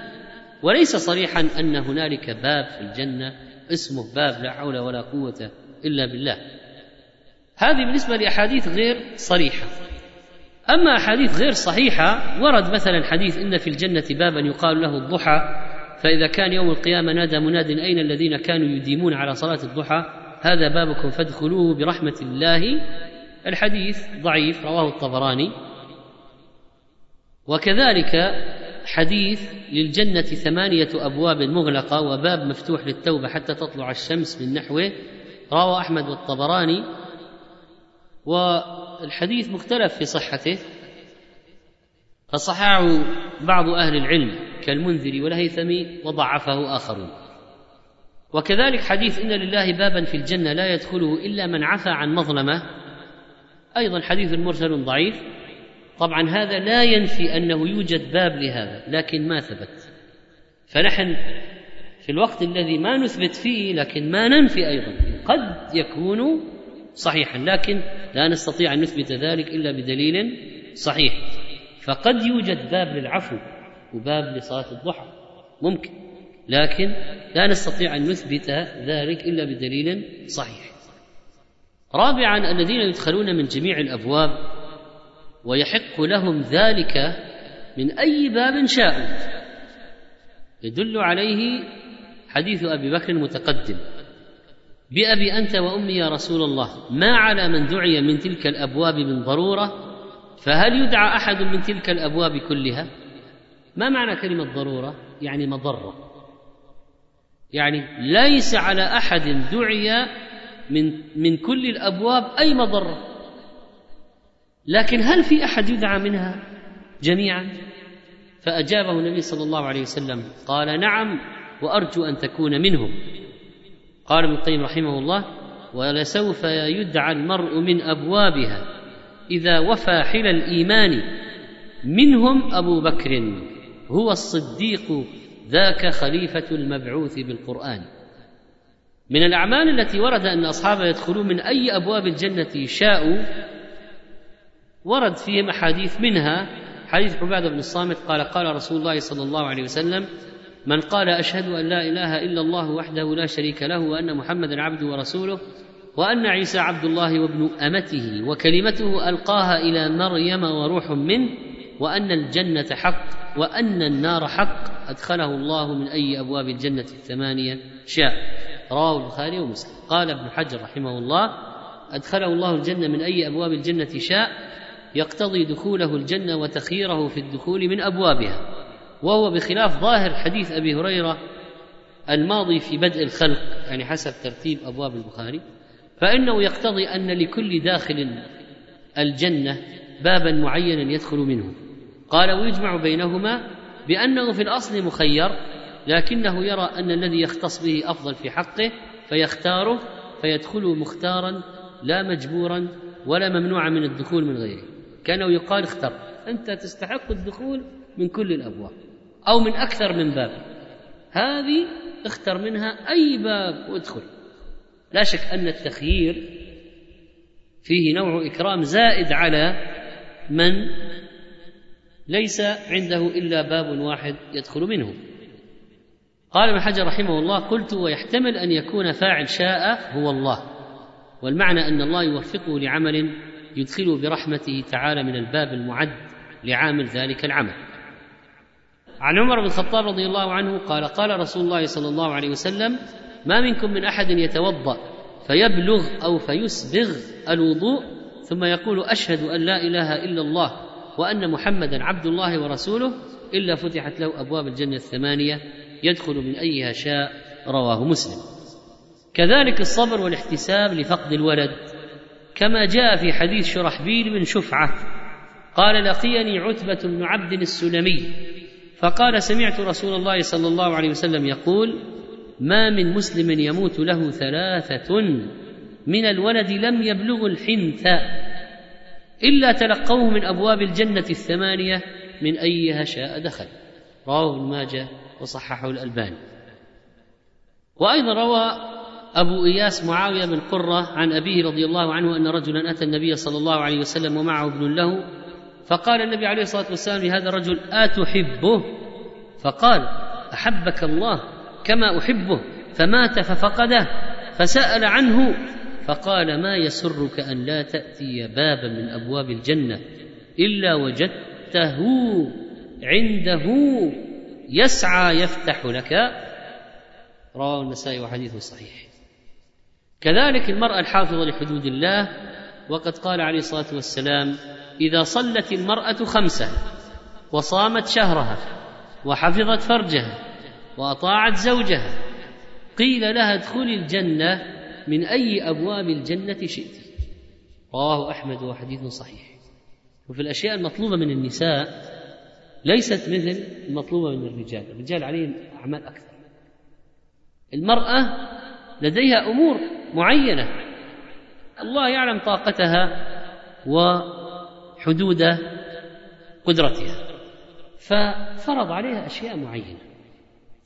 وليس صريحا أن هنالك باب في الجنة اسمه باب لا حول ولا قوة إلا بالله. هذه بالنسبة لأحاديث غير صريحة. أما أحاديث غير صحيحة ورد مثلا حديث إن في الجنة بابا يقال له الضحى فإذا كان يوم القيامة نادى مناد أين الذين كانوا يديمون على صلاة الضحى؟ هذا بابكم فادخلوه برحمة الله. الحديث ضعيف رواه الطبراني. وكذلك حديث للجنة ثمانية أبواب مغلقة وباب مفتوح للتوبة حتى تطلع الشمس من نحوه. رواه أحمد والطبراني والحديث مختلف في صحته فصححه بعض أهل العلم كالمنذر والهيثمي وضعفه آخرون. وكذلك حديث إن لله بابا في الجنة لا يدخله إلا من عفى عن مظلمة أيضا حديث مرسل ضعيف. طبعا هذا لا ينفي أنه يوجد باب لهذا لكن ما ثبت. فنحن في الوقت الذي ما نثبت فيه لكن ما ننفي أيضا قد يكون صحيحا لكن لا نستطيع أن نثبت ذلك إلا بدليل صحيح. فقد يوجد باب للعفو وباب لصلاة الضحى ممكن لكن لا نستطيع أن نثبت ذلك إلا بدليل صحيح. رابعا الذين يدخلون من جميع الأبواب ويحق لهم ذلك من أي باب شاءوا يدل عليه حديث أبي بكر المتقدم بأبي أنت وأمي يا رسول الله ما على من دعي من تلك الأبواب من ضرورة؟ فهل يدعى أحد من تلك الأبواب كلها؟ ما معنى كلمة ضرورة؟ يعني مضرة. يعني ليس على أحد دعي من من كل الأبواب أي مضرة. لكن هل في أحد يدعى منها جميعا؟ فأجابه النبي صلى الله عليه وسلم قال نعم وأرجو أن تكون منهم. قال ابن القيم رحمه الله ولسوف يدعى المرء من أبوابها إذا وفى حل الإيمان منهم أبو بكر هو الصديق ذاك خليفة المبعوث بالقرآن. من الأعمال التي ورد أن اصحابها يدخلون من أي أبواب الجنة شاءوا ورد فيهم أحاديث منها. حديث عبادة بن الصامت قال قال رسول الله صلى الله عليه وسلم من قال أشهد أن لا إله إلا الله وحده لا شريك له وأن محمدا عبده ورسوله وأن عيسى عبد الله وابن أمته وكلمته ألقاها إلى مريم وروح منه وأن الجنة حق وأن النار حق أدخله الله من أي أبواب الجنة الثمانية. شاء. رواه البخاري ومسلم. قال ابن حجر رحمه الله أدخله الله الجنة من أي أبواب الجنة شاء يقتضي دخوله الجنة وتخييره في الدخول من أبوابها. وهو بخلاف ظاهر حديث أبي هريرة الماضي في بدء الخلق يعني حسب ترتيب أبواب البخاري فإنه يقتضي أن لكل داخل الجنة بابا معينا يدخل منه. قال ويجمع بينهما بأنه في الأصل مخير لكنه يرى أن الذي يختص به أفضل في حقه فيختاره فيدخل مختارا لا مجبورا ولا ممنوعا من الدخول من غيره. كأنه يقال اختر. أنت تستحق الدخول من كل الأبواب. أو من أكثر من باب. هذه اختر منها أي باب وادخل. لا شك أن التخيير فيه نوع إكرام زائد على من ليس عنده إلا باب واحد يدخل منه. قال ابن حجر رحمه الله قلت ويحتمل أن يكون فاعل شاء هو الله والمعنى أن الله يوفقه لعمل يدخله برحمته تعالى من الباب المعد لعامل ذلك العمل. عن عمر بن الخطاب رضي الله عنه قال قال رسول الله صلى الله عليه وسلم ما منكم من أحد يتوضأ فيبلغ أو فيسبغ الوضوء ثم يقول أشهد أن لا إله إلا الله وأن محمدا عبد الله ورسوله إلا فتحت له أبواب الجنة الثمانية يدخل من أيها شاء رواه مسلم. كذلك الصبر والاحتساب لفقد الولد كما جاء في حديث شرحبيل بن شفعة قال لقيني عتبة بن عبد السلمي فقال سمعت رسول الله صلى الله عليه وسلم يقول ما من مسلم يموت له ثلاثة من الولد لم يبلغوا الحنث إلا تلقوه من أبواب الجنة الثمانية من أيها شاء دخل. رواه ابن ماجه وصححه الألباني. وأيضا روى أبو إياس معاوية بن قرة عن أبيه رضي الله عنه أن رجلا أتى النبي صلى الله عليه وسلم ومعه ابن له فقال النبي عليه الصلاة والسلام لهذا الرجل أتحبه؟ فقال أحبك الله كما أحبه فمات ففقده فسأل عنه فقال ما يسرك أن لا تأتي بابا من أبواب الجنة إلا وجدته عنده يسعى يفتح لك رواه النسائي وحديث صحيح. كذلك المرأة الحافظة لحدود الله وقد قال عليه الصلاة والسلام إذا صلت المرأة خمسة وصامت شهرها وحفظت فرجها وأطاعت زوجها قيل لها ادخلي الجنة من أي أبواب الجنة شئت. رواه أحمد وحديث صحيح. وفي الأشياء المطلوبة من النساء ليست مثل المطلوبة من الرجال. الرجال عليهم أعمال أكثر. المرأة لديها أمور معينة. الله يعلم طاقتها وحدود قدرتها. ففرض عليها أشياء معينة.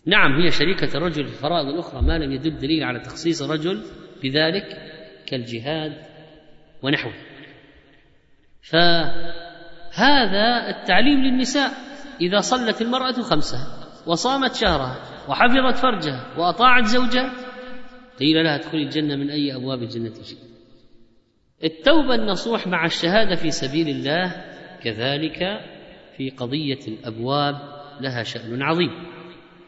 نعم هي شريكة الرجل في الفرائض الأخرى ما لم يدل دليل على تخصيص الرجل بذلك كالجهاد ونحوه. فهذا التعليم للنساء إذا صلت المرأة خمسها وصامت شهرها وحفظت فرجها وأطاعت زوجها قيل لها ادخلي الجنة من أي أبواب الجنة شئت التوبة النصوح مع الشهادة في سبيل الله كذلك في قضية الأبواب لها شأن عظيم.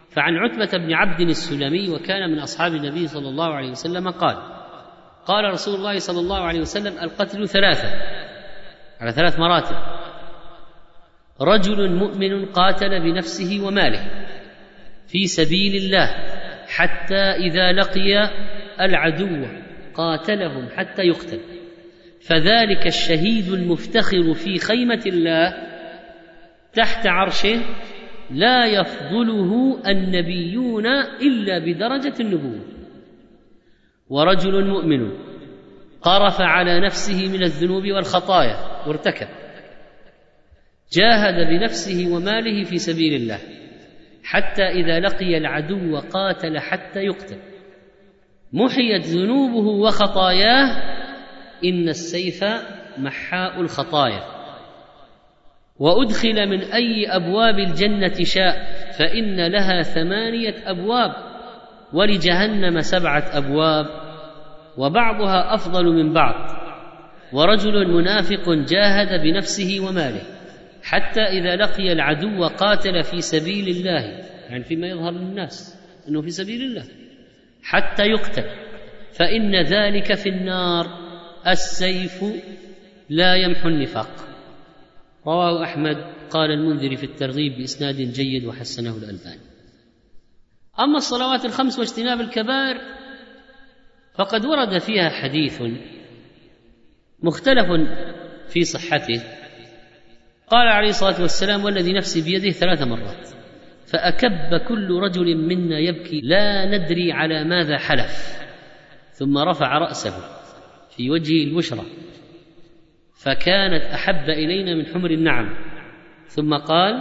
فعن عتبة بن عبد السلمي وكان من أصحاب النبي صلى الله عليه وسلم قال قال رسول الله صلى الله عليه وسلم القتل ثلاثة على ثلاث مراتب. رجل مؤمن قاتل بنفسه وماله في سبيل الله حتى إذا لقي العدو قاتلهم حتى يقتل. فذلك الشهيد المفتخر في خيمة الله تحت عرشه لا يفضله النبيون إلا بدرجة النبوة. ورجل مؤمن قرف على نفسه من الذنوب والخطايا وارتكب. جاهد بنفسه وماله في سبيل الله حتى إذا لقي العدو قاتل حتى يقتل. محيت ذنوبه وخطاياه إن السيف محاء الخطايا. وأدخل من أي أبواب الجنة شاء فإن لها ثمانية أبواب ولجهنم سبعة أبواب وبعضها أفضل من بعض. ورجل منافق جاهد بنفسه وماله حتى إذا لقي العدو قاتل في سبيل الله يعني فيما يظهر للناس إنه في سبيل الله حتى يقتل. فإن ذلك في النار. السيف لا يمحو النفاق. رواه أحمد قال المنذر في الترغيب بإسناد جيد وحسنه الألباني. أما الصلوات الخمس واجتناب الكبائر فقد ورد فيها حديث مختلف في صحته. قال عليه الصلاة والسلام والذي نفسي بيده ثلاث مرات فأكب كل رجل منا يبكي لا ندري على ماذا حلف ثم رفع رأسه في وجهه البشرى فكانت أحب إلينا من حمر النعم. ثم قال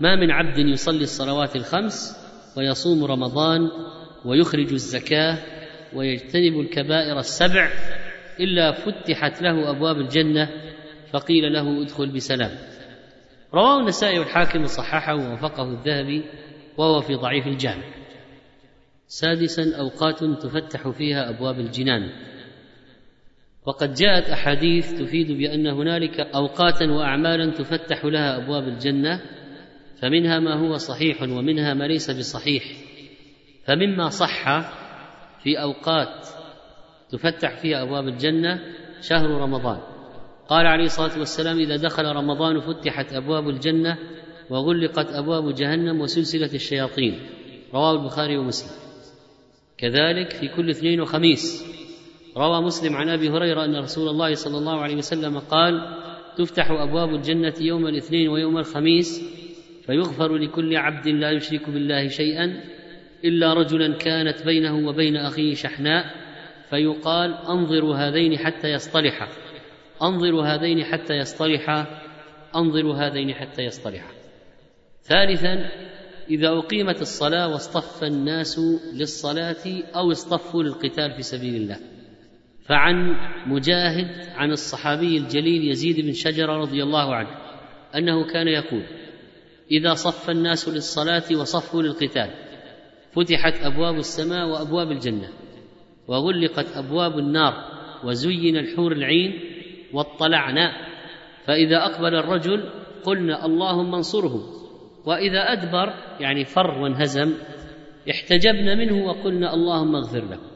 ما من عبد يصلي الصلوات الخمس ويصوم رمضان ويخرج الزكاة ويجتنب الكبائر السبع إلا فتحت له أبواب الجنة فقيل له ادخل بسلام. رواه النسائي والحاكم وصححه ووافقه الذهبي وهو في ضعيف الجامع سادسا أوقات تفتح فيها أبواب الجنان. وقد جاءت أحاديث تفيد بأن هنالك أوقاتا وأعمالا تفتح لها أبواب الجنة فمنها ما هو صحيح ومنها ما ليس بصحيح. فمما صح في أوقات تفتح فيها أبواب الجنة شهر رمضان. قال عليه الصلاة والسلام إذا دخل رمضان فتحت أبواب الجنة وغلقت أبواب جهنم وسلسلة الشياطين رواه البخاري ومسلم. كذلك في كل اثنين وخميس. روى مسلم عن أبي هريرة أن رسول الله صلى الله عليه وسلم قال تفتح أبواب الجنة يوم الاثنين ويوم الخميس فيغفر لكل عبد لا يشرك بالله شيئا إلا رجلا كانت بينه وبين أخيه شحناء فيقال انظروا هذين حتى يصطلحا انظروا هذين حتى يصطلحا انظروا هذين حتى يصطلحا ثالثا إذا أقيمت الصلاة واصطف الناس للصلاة أو اصطفوا للقتال في سبيل الله. فعن مجاهد عن الصحابي الجليل يزيد بن شجرة رضي الله عنه أنه كان يقول إذا صف الناس للصلاة وصفوا للقتال فتحت أبواب السماء وأبواب الجنة وغلقت أبواب النار وزين الحور العين واطلعنا فإذا أقبل الرجل قلنا اللهم انصره. وإذا أدبر يعني فر وانهزم احتجبنا منه وقلنا اللهم اغفر له.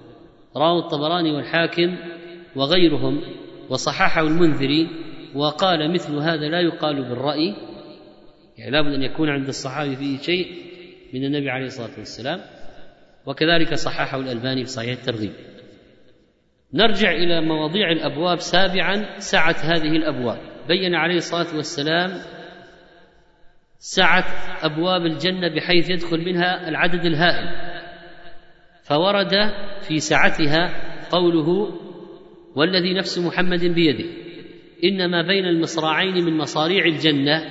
رواه الطبراني والحاكم وغيرهم وصححه المنذري وقال مثل هذا لا يقال بالرأي يعني لابد أن يكون عند الصحابي فيه شيء من النبي عليه الصلاة والسلام وكذلك صححه الألباني في صحيح الترغيب. نرجع إلى مواضيع الأبواب سابعا سعة هذه الأبواب. بين عليه الصلاة والسلام سعة أبواب الجنة بحيث يدخل منها العدد الهائل. فورد في سعتها قوله والذي نفس محمد بيده إنما بين المصراعين من مصاريع الجنة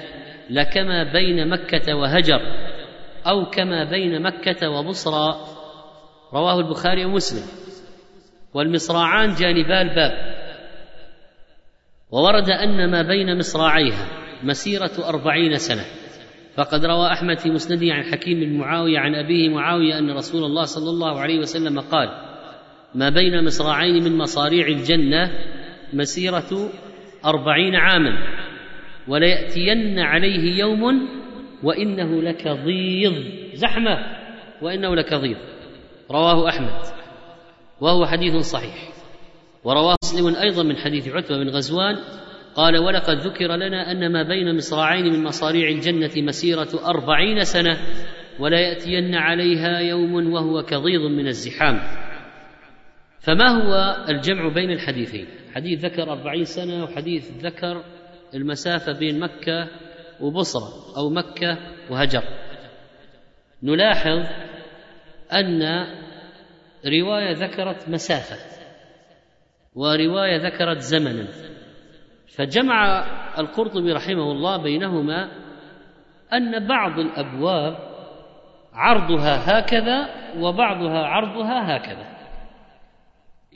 لكما بين مكة وهجر أو كما بين مكة وبصرى. رواه البخاري ومسلم. والمصراعان جانبا الباب وورد أن ما بين مصراعيها مسيرة أربعين سنة. فقد روى أحمد في مسنده عن حكيم بن معاوية عن أبيه معاوية أن رسول الله صلى الله عليه وسلم قال ما بين مصراعين من مصاريع الجنة مسيرة أربعين عاما وليأتين عليه يوم وإنه لكظيظ. زحمة وإنه لكظيظ. رواه أحمد وهو حديث صحيح. ورواه مسلم أيضا من حديث عتبة بن غزوان قال ولقد ذكر لنا أن ما بين مصراعين من مصاريع الجنة مسيرة أربعين سنة ولا يأتين عليها يوم وهو كظيظ من الزحام. فما هو الجمع بين الحديثين؟ حديث ذكر أربعين سنة وحديث ذكر المسافة بين مكة وبصرة أو مكة وهجر. نلاحظ أن رواية ذكرت مسافة ورواية ذكرت زمنا. فجمع القرطبي رحمه الله بينهما أن بعض الأبواب عرضها هكذا وبعضها عرضها هكذا.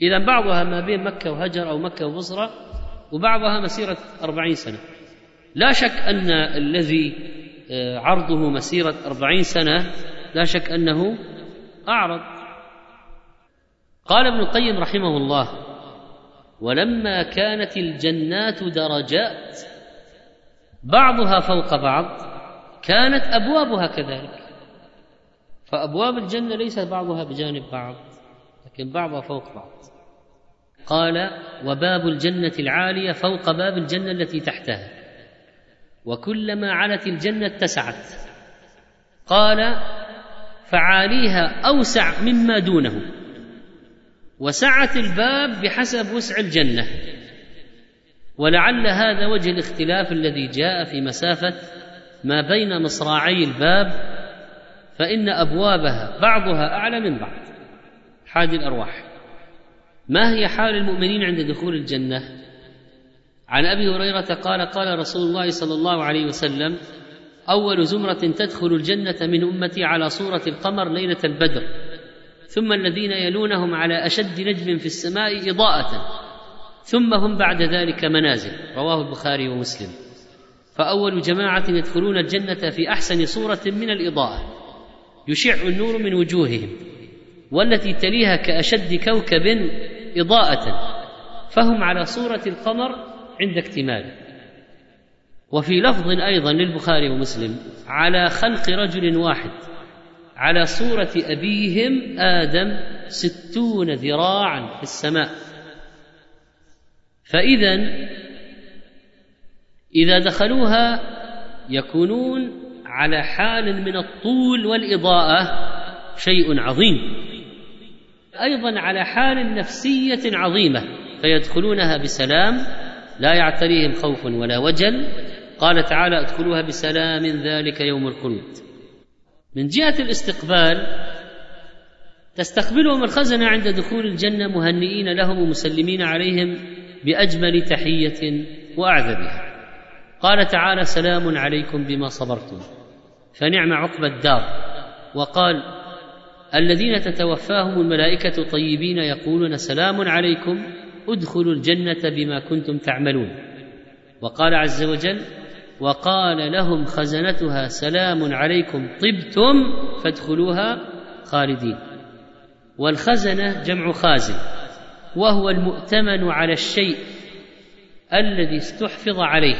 إذا بعضها ما بين مكة وهجر أو مكة وبصرة وبعضها مسيرة أربعين سنة. لا شك أن الذي آه، عرضه مسيرة أربعين سنة لا شك أنه أعرض. قال ابن القيم رحمه الله ولما كانت الجنات درجات بعضها فوق بعض كانت أبوابها كذلك. فأبواب الجنة ليس بعضها بجانب بعض لكن بعضها فوق بعض. قال وباب الجنة العالية فوق باب الجنة التي تحتها. وكلما علت الجنة اتسعت. قال فعاليها أوسع مما دونه. وسعة الباب بحسب وسع الجنة. ولعل هذا وجه الاختلاف الذي جاء في مسافة ما بين مصراعي الباب فإن أبوابها بعضها أعلى من بعض. حاد الأرواح. ما هي حال المؤمنين عند دخول الجنة؟ عن أبي هريرة قال قال رسول الله صلى الله عليه وسلم أول زمرة تدخل الجنة من أمتي على صورة القمر ليلة البدر. ثم الذين يلونهم على أشد نجم في السماء إضاءة ثم هم بعد ذلك منازل رواه البخاري ومسلم. فأول جماعة يدخلون الجنة في أحسن صورة من الإضاءة يشع النور من وجوههم والتي تليها كأشد كوكب إضاءة فهم على صورة القمر عند اكتماله وفي لفظ أيضا للبخاري ومسلم على خلق رجل واحد. على صورة أبيهم آدم ستون ذراعا في السماء. فإذا إذا دخلوها يكونون على حال من الطول والإضاءة شيء عظيم. أيضا على حال نفسية عظيمة فيدخلونها بسلام لا يعتريهم خوف ولا وجل. قال تعالى ادخلوها بسلام ذلك يوم الخلد من جهة الاستقبال تستقبلهم الخزنة عند دخول الجنة مهنئين لهم ومسلمين عليهم بأجمل تحية وأعذبها. قال تعالى سلام عليكم بما صبرتم. فنعم عقبى الدار. وقال الذين تتوفاهم الملائكة طيبين يقولون سلام عليكم ادخلوا الجنة بما كنتم تعملون. وقال عز وجل وقال لهم خزنتها سلام عليكم طبتم فادخلوها خالدين. والخزنة جمع خازن وهو المؤتمن على الشيء الذي استحفظ عليه.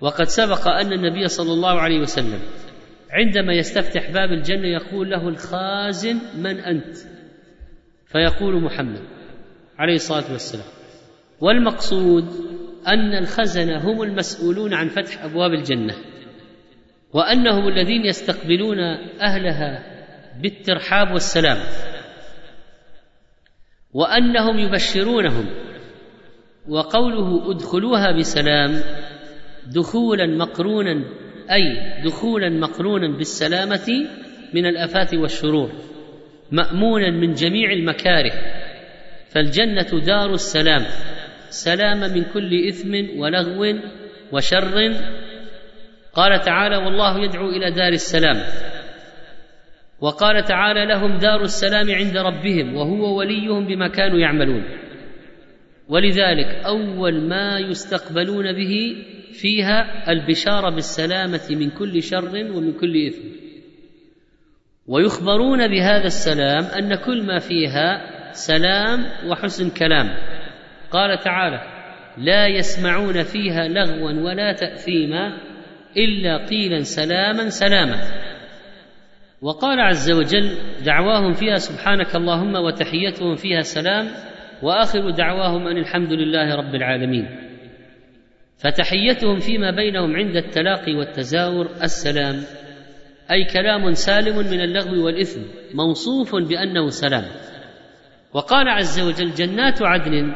وقد سبق أن النبي صلى الله عليه وسلم عندما يستفتح باب الجنة يقول له الخازن من أنت؟ فيقول محمد عليه الصلاة والسلام. والمقصود أن الخزنة هم المسؤولون عن فتح أبواب الجنة وأنهم الذين يستقبلون أهلها بالترحاب والسلام وأنهم يبشرونهم وقوله ادخلوها بسلام دخولا مقرونا أي دخولا مقرونا بالسلامة من الأفات والشرور مامونا من جميع المكاره فالجنة دار السلام. سلام من كل إثم ولغو وشر. قال تعالى والله يدعو إلى دار السلام. وقال تعالى لهم دار السلام عند ربهم وهو وليهم بما كانوا يعملون. ولذلك أول ما يستقبلون به فيها البشارة بالسلامة من كل شر ومن كل إثم. ويخبرون بهذا السلام أن كل ما فيها سلام وحسن كلام. قال تعالى لا يسمعون فيها لغوا ولا تأثيما إلا قيلا سلاما سلاما. وقال عز وجل دعواهم فيها سبحانك اللهم وتحيتهم فيها سلام وآخر دعواهم أن الحمد لله رب العالمين. فتحيتهم فيما بينهم عند التلاقي والتزاور السلام أي كلام سالم من اللغو والإثم موصوف بأنه سلام. وقال عز وجل جنات عدن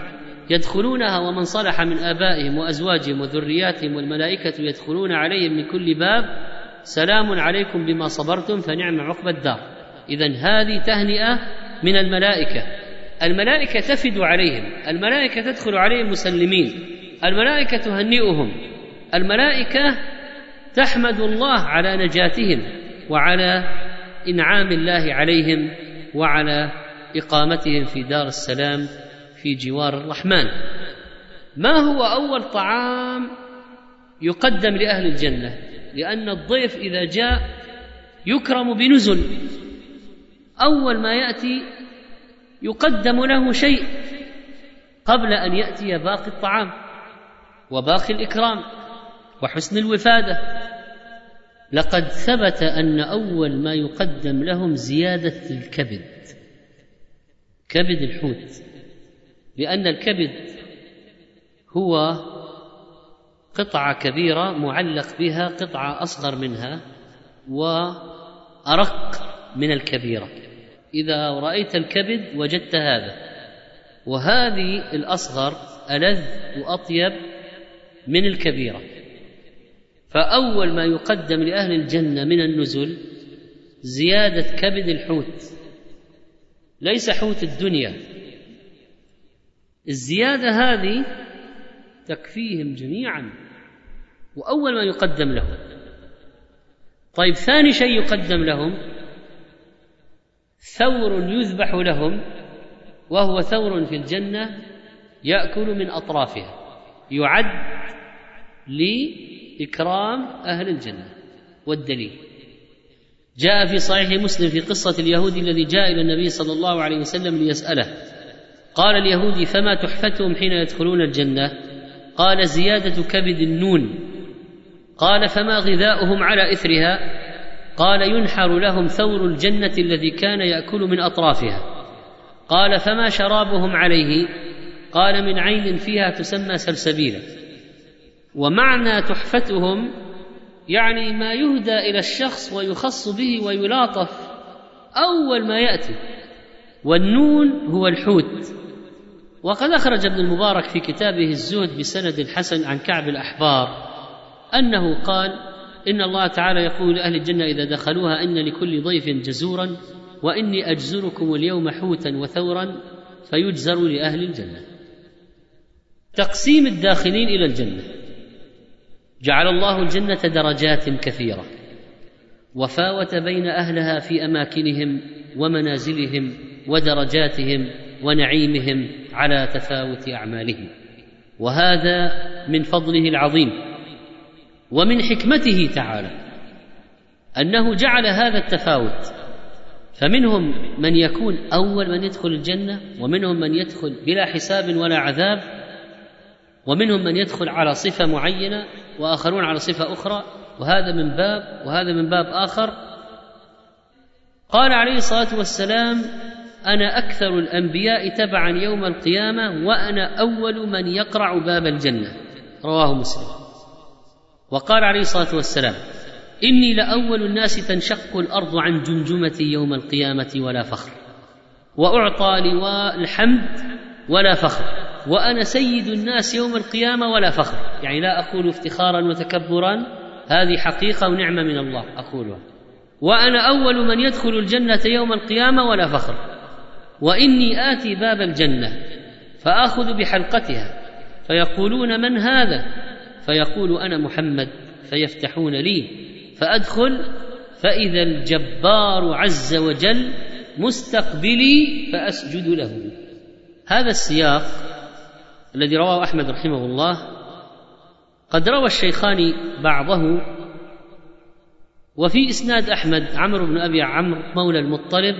يدخلونها ومن صلح من آبائهم وأزواجهم وذرياتهم والملائكة يدخلون عليهم من كل باب سلام عليكم بما صبرتم فنعم عقبى الدار. اذا هذه تهنئة من الملائكة. الملائكة تفد عليهم الملائكة تدخل عليهم مسلمين الملائكة تهنئهم الملائكة تحمد الله على نجاتهم وعلى إنعام الله عليهم وعلى إقامتهم في دار السلام. في جوار الرحمن. ما هو أول طعام يقدم لأهل الجنة؟ لأن الضيف إذا جاء يكرم بنزل. أول ما يأتي يقدم له شيء قبل أن يأتي باقي الطعام وباقي الإكرام وحسن الوفادة. لقد ثبت أن أول ما يقدم لهم زيادة الكبد كبد الحوت. لأن الكبد هو قطعة كبيرة معلق بها قطعة أصغر منها وأرق من الكبيرة. إذا رأيت الكبد وجدت هذا. وهذه الأصغر ألذ وأطيب من الكبيرة. فأول ما يقدم لأهل الجنة من النزل زيادة كبد الحوت. ليس حوت الدنيا. الزيادة هذه تكفيهم جميعا وأول ما يقدم لهم. طيب ثاني شيء يقدم لهم ثور يذبح لهم وهو ثور في الجنة يأكل من أطرافها يعد لإكرام أهل الجنة. والدليل جاء في صحيح مسلم في قصة اليهودي الذي جاء إلى النبي صلى الله عليه وسلم ليسأله قال اليهودي فما تحفتهم حين يدخلون الجنة؟ قال زيادة كبد النون. قال فما غذاؤهم على إثرها؟ قال ينحر لهم ثور الجنة الذي كان يأكل من أطرافها. قال فما شرابهم عليه؟ قال من عين فيها تسمى سلسبيلا. ومعنى تحفتهم يعني ما يهدى إلى الشخص ويخص به ويلاطف أول ما يأتي. والنون هو الحوت. وقد أخرج ابن المبارك في كتابه الزهد بسند حسن عن كعب الأحبار أنه قال إن الله تعالى يقول لأهل الجنة إذا دخلوها إن لكل ضيف جزورا وإني أجزركم اليوم حوتا وثورا فيجزر لأهل الجنة. تقسيم الداخلين إلى الجنة. جعل الله الجنة درجات كثيرة. وفاوت بين أهلها في أماكنهم ومنازلهم ودرجاتهم ونعيمهم على تفاوت اعمالهم وهذا من فضله العظيم. ومن حكمته تعالى. أنه جعل هذا التفاوت. فمنهم من يكون أول من يدخل الجنة ومنهم من يدخل بلا حساب ولا عذاب ومنهم من يدخل على صفة معينة وآخرون على صفة أخرى. وهذا من باب وهذا من باب آخر. قال عليه الصلاة والسلام أنا أكثر الأنبياء تبعا يوم القيامة وأنا أول من يقرع باب الجنة. رواه مسلم. وقال عليه الصلاة والسلام إني لأول الناس تنشق الأرض عن جمجمتي يوم القيامة ولا فخر. وأعطى لواء الحمد ولا فخر. وأنا سيد الناس يوم القيامة ولا فخر. يعني لا أقول افتخارا وتكبرا. هذه حقيقة ونعمة من الله أقولها. وأنا أول من يدخل الجنة يوم القيامة ولا فخر. وإني آتي باب الجنة فأخذ بحلقتها فيقولون من هذا؟ فيقول أنا محمد فيفتحون لي فأدخل فإذا الجبار عز وجل مستقبلي فأسجد له. هذا السياق الذي رواه أحمد رحمه الله قد روى الشيخان بعضه وفي إسناد أحمد عمرو بن أبي عمرو مولى المطلب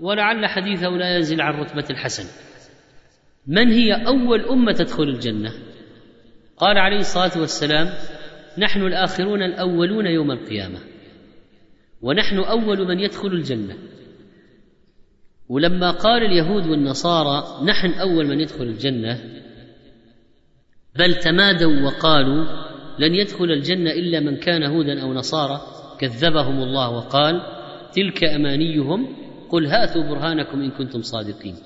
ولعل حديثه لا ينزل عن رتبة الحسن. من هي أول أمة تدخل الجنة؟ قال عليه الصلاة والسلام نحن الآخرون الأولون يوم القيامة. ونحن أول من يدخل الجنة. ولما قال اليهود والنصارى نحن أول من يدخل الجنة بل تمادوا وقالوا لن يدخل الجنة إلا من كان هودا أو نصارى كذبهم الله وقال تلك أمانيهم قل هاتوا برهانكم إن كنتم صادقين.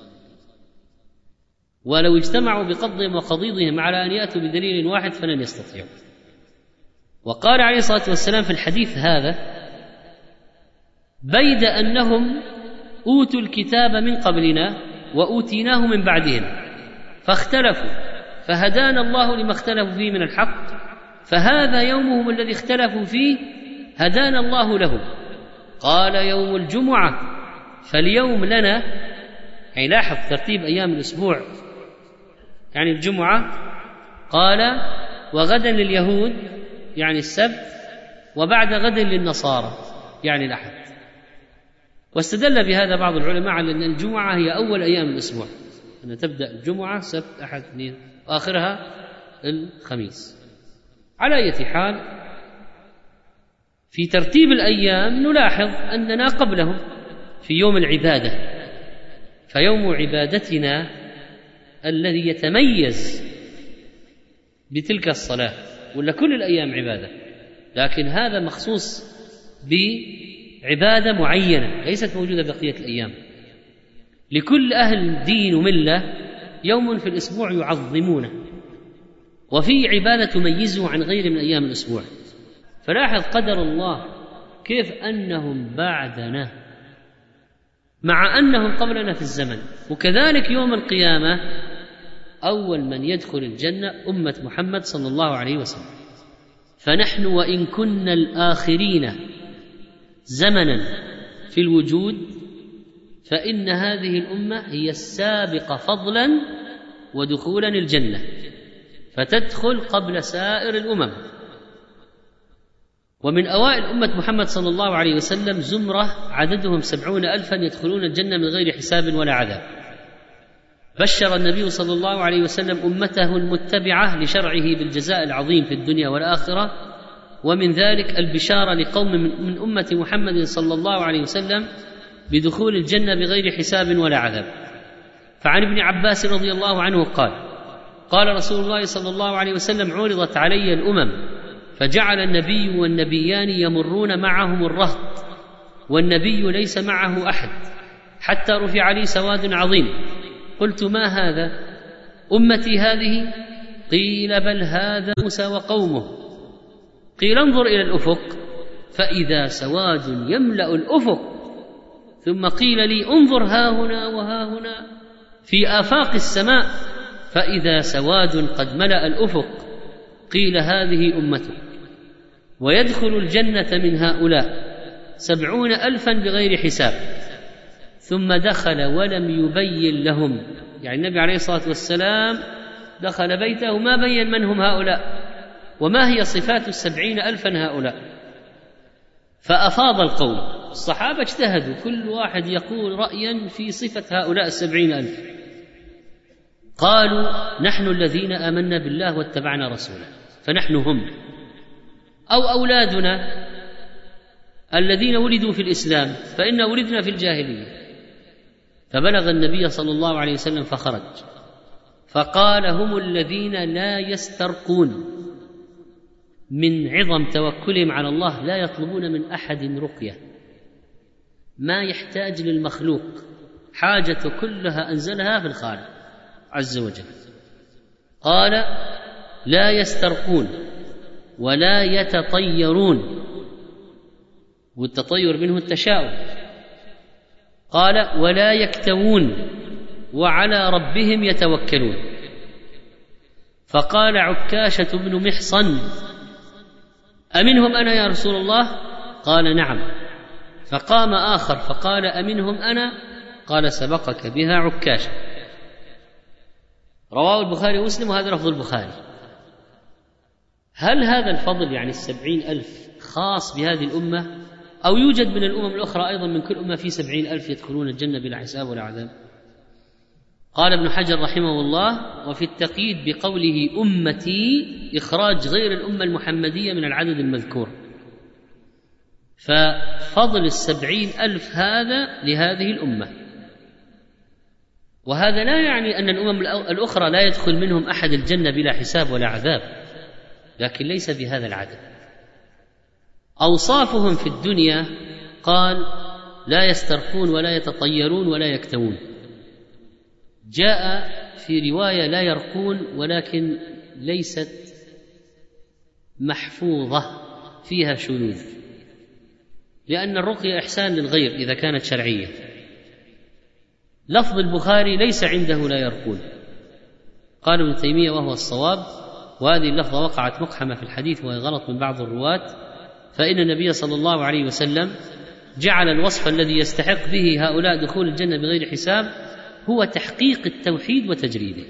ولو اجتمعوا بقضهم وقضيضهم على أن يأتوا بدليل واحد فلن يستطيعوا. وقال عليه الصلاة والسلام في الحديث هذا بيد أنهم أوتوا الكتاب من قبلنا وأوتيناه من بعدهم فاختلفوا فهدانا الله لما اختلفوا فيه من الحق فهذا يومهم الذي اختلفوا فيه هدانا الله له. قال يوم الجمعة فاليوم لنا يعني لاحظ ترتيب أيام الأسبوع يعني الجمعة قال وغدا لليهود يعني السبت وبعد غد للنصارى يعني الاحد واستدل بهذا بعض العلماء على أن الجمعة هي أول أيام الأسبوع أن تبدأ الجمعة سبت أحد اثنين وآخرها الخميس. على اية حال في ترتيب الأيام نلاحظ أننا قبلهم. في يوم العبادة فيوم عبادتنا الذي يتميز بتلك الصلاة. ولا كل الأيام عبادة لكن هذا مخصوص بعبادة معينة ليست موجودة بقية الأيام. لكل أهل دين وملة يوم في الأسبوع يعظمونه وفي عبادة تميزه عن غير من أيام الأسبوع. فلاحظ قدر الله كيف أنهم بعدنا مع أنهم قبلنا في الزمن. وكذلك يوم القيامة أول من يدخل الجنة أمة محمد صلى الله عليه وسلم. فنحن وإن كنا الآخرين زمنا في الوجود فإن هذه الأمة هي السابقة فضلا ودخولا الجنة فتدخل قبل سائر الأمم. ومن أوائل أمة محمد صلى الله عليه وسلم زمرة عددهم سبعون ألفا يدخلون الجنة من غير حساب ولا عذاب. بشر النبي صلى الله عليه وسلم أمته المتبعة لشرعه بالجزاء العظيم في الدنيا والآخرة ومن ذلك البشارة لقوم من أمة محمد صلى الله عليه وسلم بدخول الجنة بغير حساب ولا عذاب. فعن ابن عباس رضي الله عنه قال قال رسول الله صلى الله عليه وسلم عرضت علي الأمم فجعل النبي والنبيان يمرون معهم الرهط والنبي ليس معه أحد حتى رفع لي سواد عظيم. قلت ما هذا؟ أمتي هذه؟ قيل بل هذا موسى وقومه. قيل انظر إلى الأفق فإذا سواد يملأ الأفق. ثم قيل لي انظر ها هنا وها هنا في آفاق السماء فإذا سواد قد ملأ الأفق. قيل هذه أمتك. ويدخل الجنة من هؤلاء سبعون ألفا بغير حساب. ثم دخل ولم يبين لهم. يعني النبي عليه الصلاة والسلام دخل بيته ما بين من هم هؤلاء؟ وما هي صفات السبعين ألفا هؤلاء؟ فأفاض القوم. الصحابة اجتهدوا كل واحد يقول رأيا في صفة هؤلاء السبعين ألف. قالوا نحن الذين آمنا بالله واتبعنا رسوله فنحن هم. أو أولادنا الذين ولدوا في الإسلام فانا ولدنا في الجاهلية. فبلغ النبي صلى الله عليه وسلم فخرج. فقال هم الذين لا يسترقون من عظم توكلهم على الله لا يطلبون من أحد رقية. ما يحتاج للمخلوق حاجة كلها أنزلها في الخالق عز وجل. قال لا يسترقون. ولا يتطيرون. والتطير منه التشاؤم. قال ولا يكتوون وعلى ربهم يتوكلون. فقال عكاشة بن محصن أمنهم أنا يا رسول الله؟ قال نعم. فقام آخر فقال أمنهم أنا؟ قال سبقك بها عكاشة. رواه البخاري ومسلم وهذا لفظ البخاري. هل هذا الفضل يعني السبعين ألف خاص بهذه الأمة؟ أو يوجد من الأمم الأخرى أيضا من كل أمة في سبعين ألف يدخلون الجنة بلا حساب ولا عذاب؟ قال ابن حجر رحمه الله وفي التقييد بقوله أمتي إخراج غير الأمة المحمدية من العدد المذكور. ففضل السبعين ألف هذا لهذه الأمة. وهذا لا يعني أن الأمم الأخرى لا يدخل منهم أحد الجنة بلا حساب ولا عذاب. لكن ليس بهذا العدد. أوصافهم في الدنيا قال لا يسترخون ولا يتطيرون ولا يكتوون. جاء في رواية لا يرقون ولكن ليست محفوظة فيها شذوذ. لأن الرقيه إحسان للغير إذا كانت شرعية. لفظ البخاري ليس عنده لا يرقون. قال ابن تيمية وهو الصواب وهذه اللفظة وقعت مقحمة في الحديث وهي غلط من بعض الرواة فإن النبي صلى الله عليه وسلم جعل الوصف الذي يستحق به هؤلاء دخول الجنة بغير حساب هو تحقيق التوحيد وتجريده.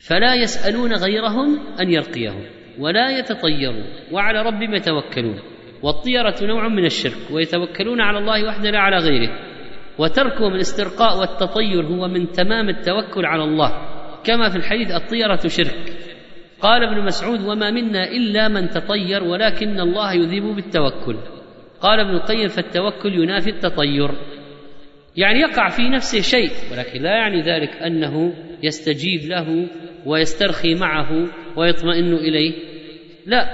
فلا يسألون غيرهم أن يرقيهم ولا يتطيرون وعلى ربهم يتوكلون والطيرة نوع من الشرك ويتوكلون على الله وحده لا على غيره. وتركهم الاسترقاء والتطير هو من تمام التوكل على الله كما في الحديث الطيرة شرك. قال ابن مسعود وما منا إلا من تطير ولكن الله يذيب بالتوكل. قال ابن القيم فالتوكل ينافي التطير. يعني يقع في نفسه شيء ولكن لا يعني ذلك أنه يستجيب له ويسترخي معه ويطمئن إليه. لا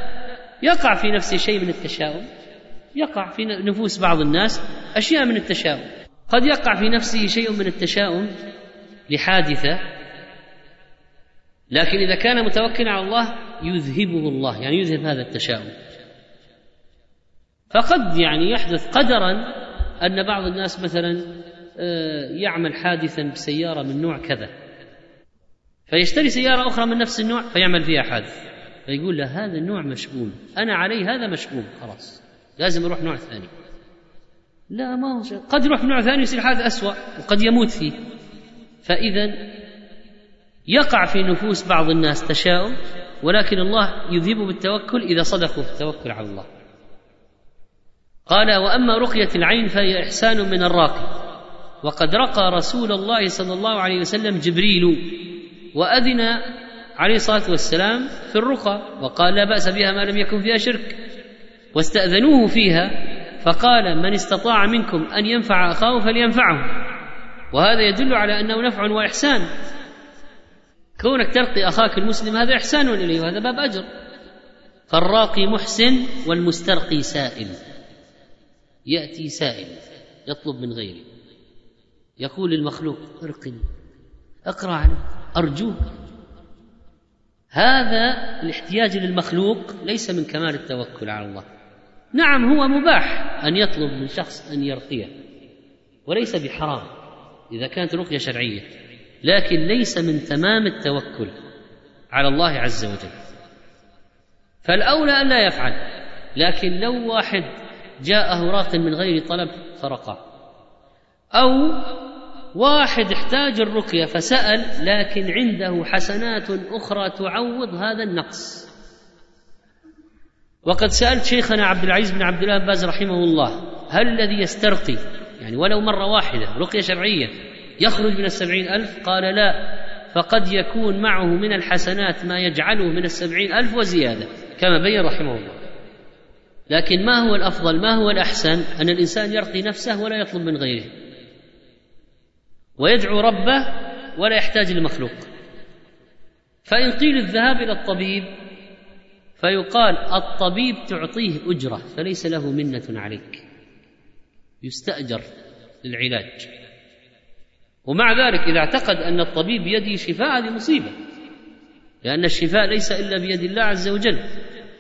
يقع في نفسه شيء من التشاؤم. يقع في نفوس بعض الناس أشياء من التشاؤم. قد يقع في نفسه شيء من التشاؤم لحادثة لكن إذا كان متوكلا على الله يذهبه الله يعني يذهب هذا التشاؤم. فقد يعني يحدث قدرا أن بعض الناس مثلا آه، يعمل حادثا بسيارة من نوع كذا. فيشتري سيارة أخرى من نفس النوع فيعمل فيها حادث. فيقول له هذا النوع مشؤوم أنا عليه هذا مشؤوم خلاص. لازم أروح نوع ثاني. لا ما هو قد يروح نوع ثاني يصير حادث أسوأ وقد يموت فيه. فإذا يقع في نفوس بعض الناس تشاؤم ولكن الله يذهب بالتوكل إذا صدقوا في التوكل على الله. قال وأما رقية العين فهي إحسان من الراقي. وقد رقى رسول الله صلى الله عليه وسلم جبريل وأذن عليه الصلاة والسلام في الرقى وقال لا بأس بها ما لم يكن فيها شرك. واستأذنوه فيها فقال من استطاع منكم أن ينفع أخاه فلينفعه. وهذا يدل على أنه نفع وإحسان. كونك ترقي أخاك المسلم هذا إحسان إليه وهذا باب أجر. فالراقي محسن والمسترقي سائل. يأتي سائل يطلب من غيره يقول للمخلوق أرقني. أقرأ عني ارجوك هذا الاحتياج للمخلوق ليس من كمال التوكل على الله. نعم هو مباح أن يطلب من شخص أن يرقيه وليس بحرام إذا كانت رقية شرعية. لكن ليس من تمام التوكل على الله عز وجل. فالأولى أن لا يفعل لكن لو واحد جاءه راق من غير طلب فرقه أو واحد احتاج الرقية فسأل لكن عنده حسنات أخرى تعوض هذا النقص. وقد سألت شيخنا عبد العزيز بن عبد الله باز رحمه الله هل الذي يسترقي يعني ولو مرة واحدة رقية شرعية يخرج من السبعين ألف؟ قال لا. فقد يكون معه من الحسنات ما يجعله من السبعين ألف وزيادة كما بين رحمه الله. لكن ما هو الأفضل؟ ما هو الأحسن؟ أن الإنسان يرقي نفسه ولا يطلب من غيره. ويدعو ربه ولا يحتاج لمخلوق. فإن قيل الذهاب إلى الطبيب فيقال الطبيب تعطيه أجرة فليس له منة عليك. يستأجر للعلاج. ومع ذلك إذا اعتقد أن الطبيب بيده شفاء هذه مصيبة لأن الشفاء ليس إلا بيد الله عز وجل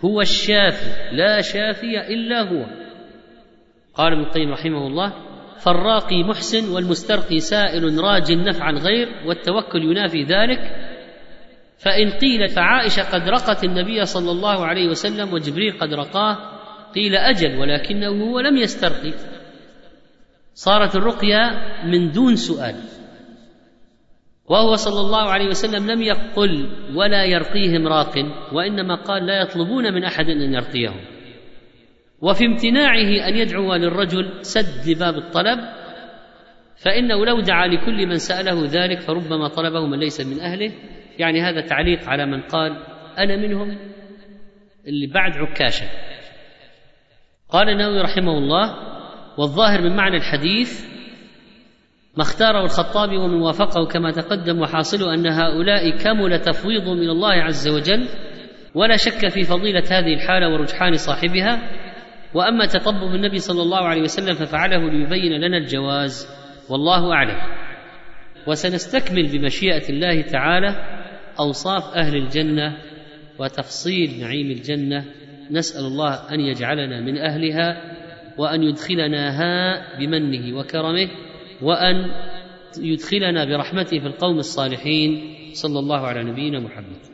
هو الشافي لا شافي إلا هو. قال ابن القيم رحمه الله فالراقي محسن والمسترقي سائل راج نفع الغير والتوكل ينافي ذلك فإن قيل فعائشة قد رقت النبي صلى الله عليه وسلم وجبريل قد رقاه قيل أجل ولكنه هو لم يسترقي. صارت الرقية من دون سؤال. وهو صلى الله عليه وسلم لم يقل ولا يرقيهم راق وإنما قال لا يطلبون من أحد أن يرقيهم. وفي امتناعه أن يدعو للرجل سد لباب الطلب فإنه لو دعا لكل من سأله ذلك فربما طلبه من ليس من أهله. يعني هذا تعليق على من قال أنا منهم اللي بعد عكاشة. قال النووي رحمه الله والظاهر من معنى الحديث ما اختاره الخطابي ومن وافقه كما تقدم وحاصل أن هؤلاء كمل تفويضهم إلى الله عز وجل ولا شك في فضيلة هذه الحالة ورجحان صاحبها. وأما تطبب النبي صلى الله عليه وسلم ففعله ليبين لنا الجواز والله أعلم. وسنستكمل بمشيئة الله تعالى أوصاف أهل الجنة وتفصيل نعيم الجنة. نسأل الله أن يجعلنا من أهلها وأن يدخلناها بمنه وكرمه. وأن يدخلنا برحمته في القوم الصالحين صلى الله على نبينا محمد.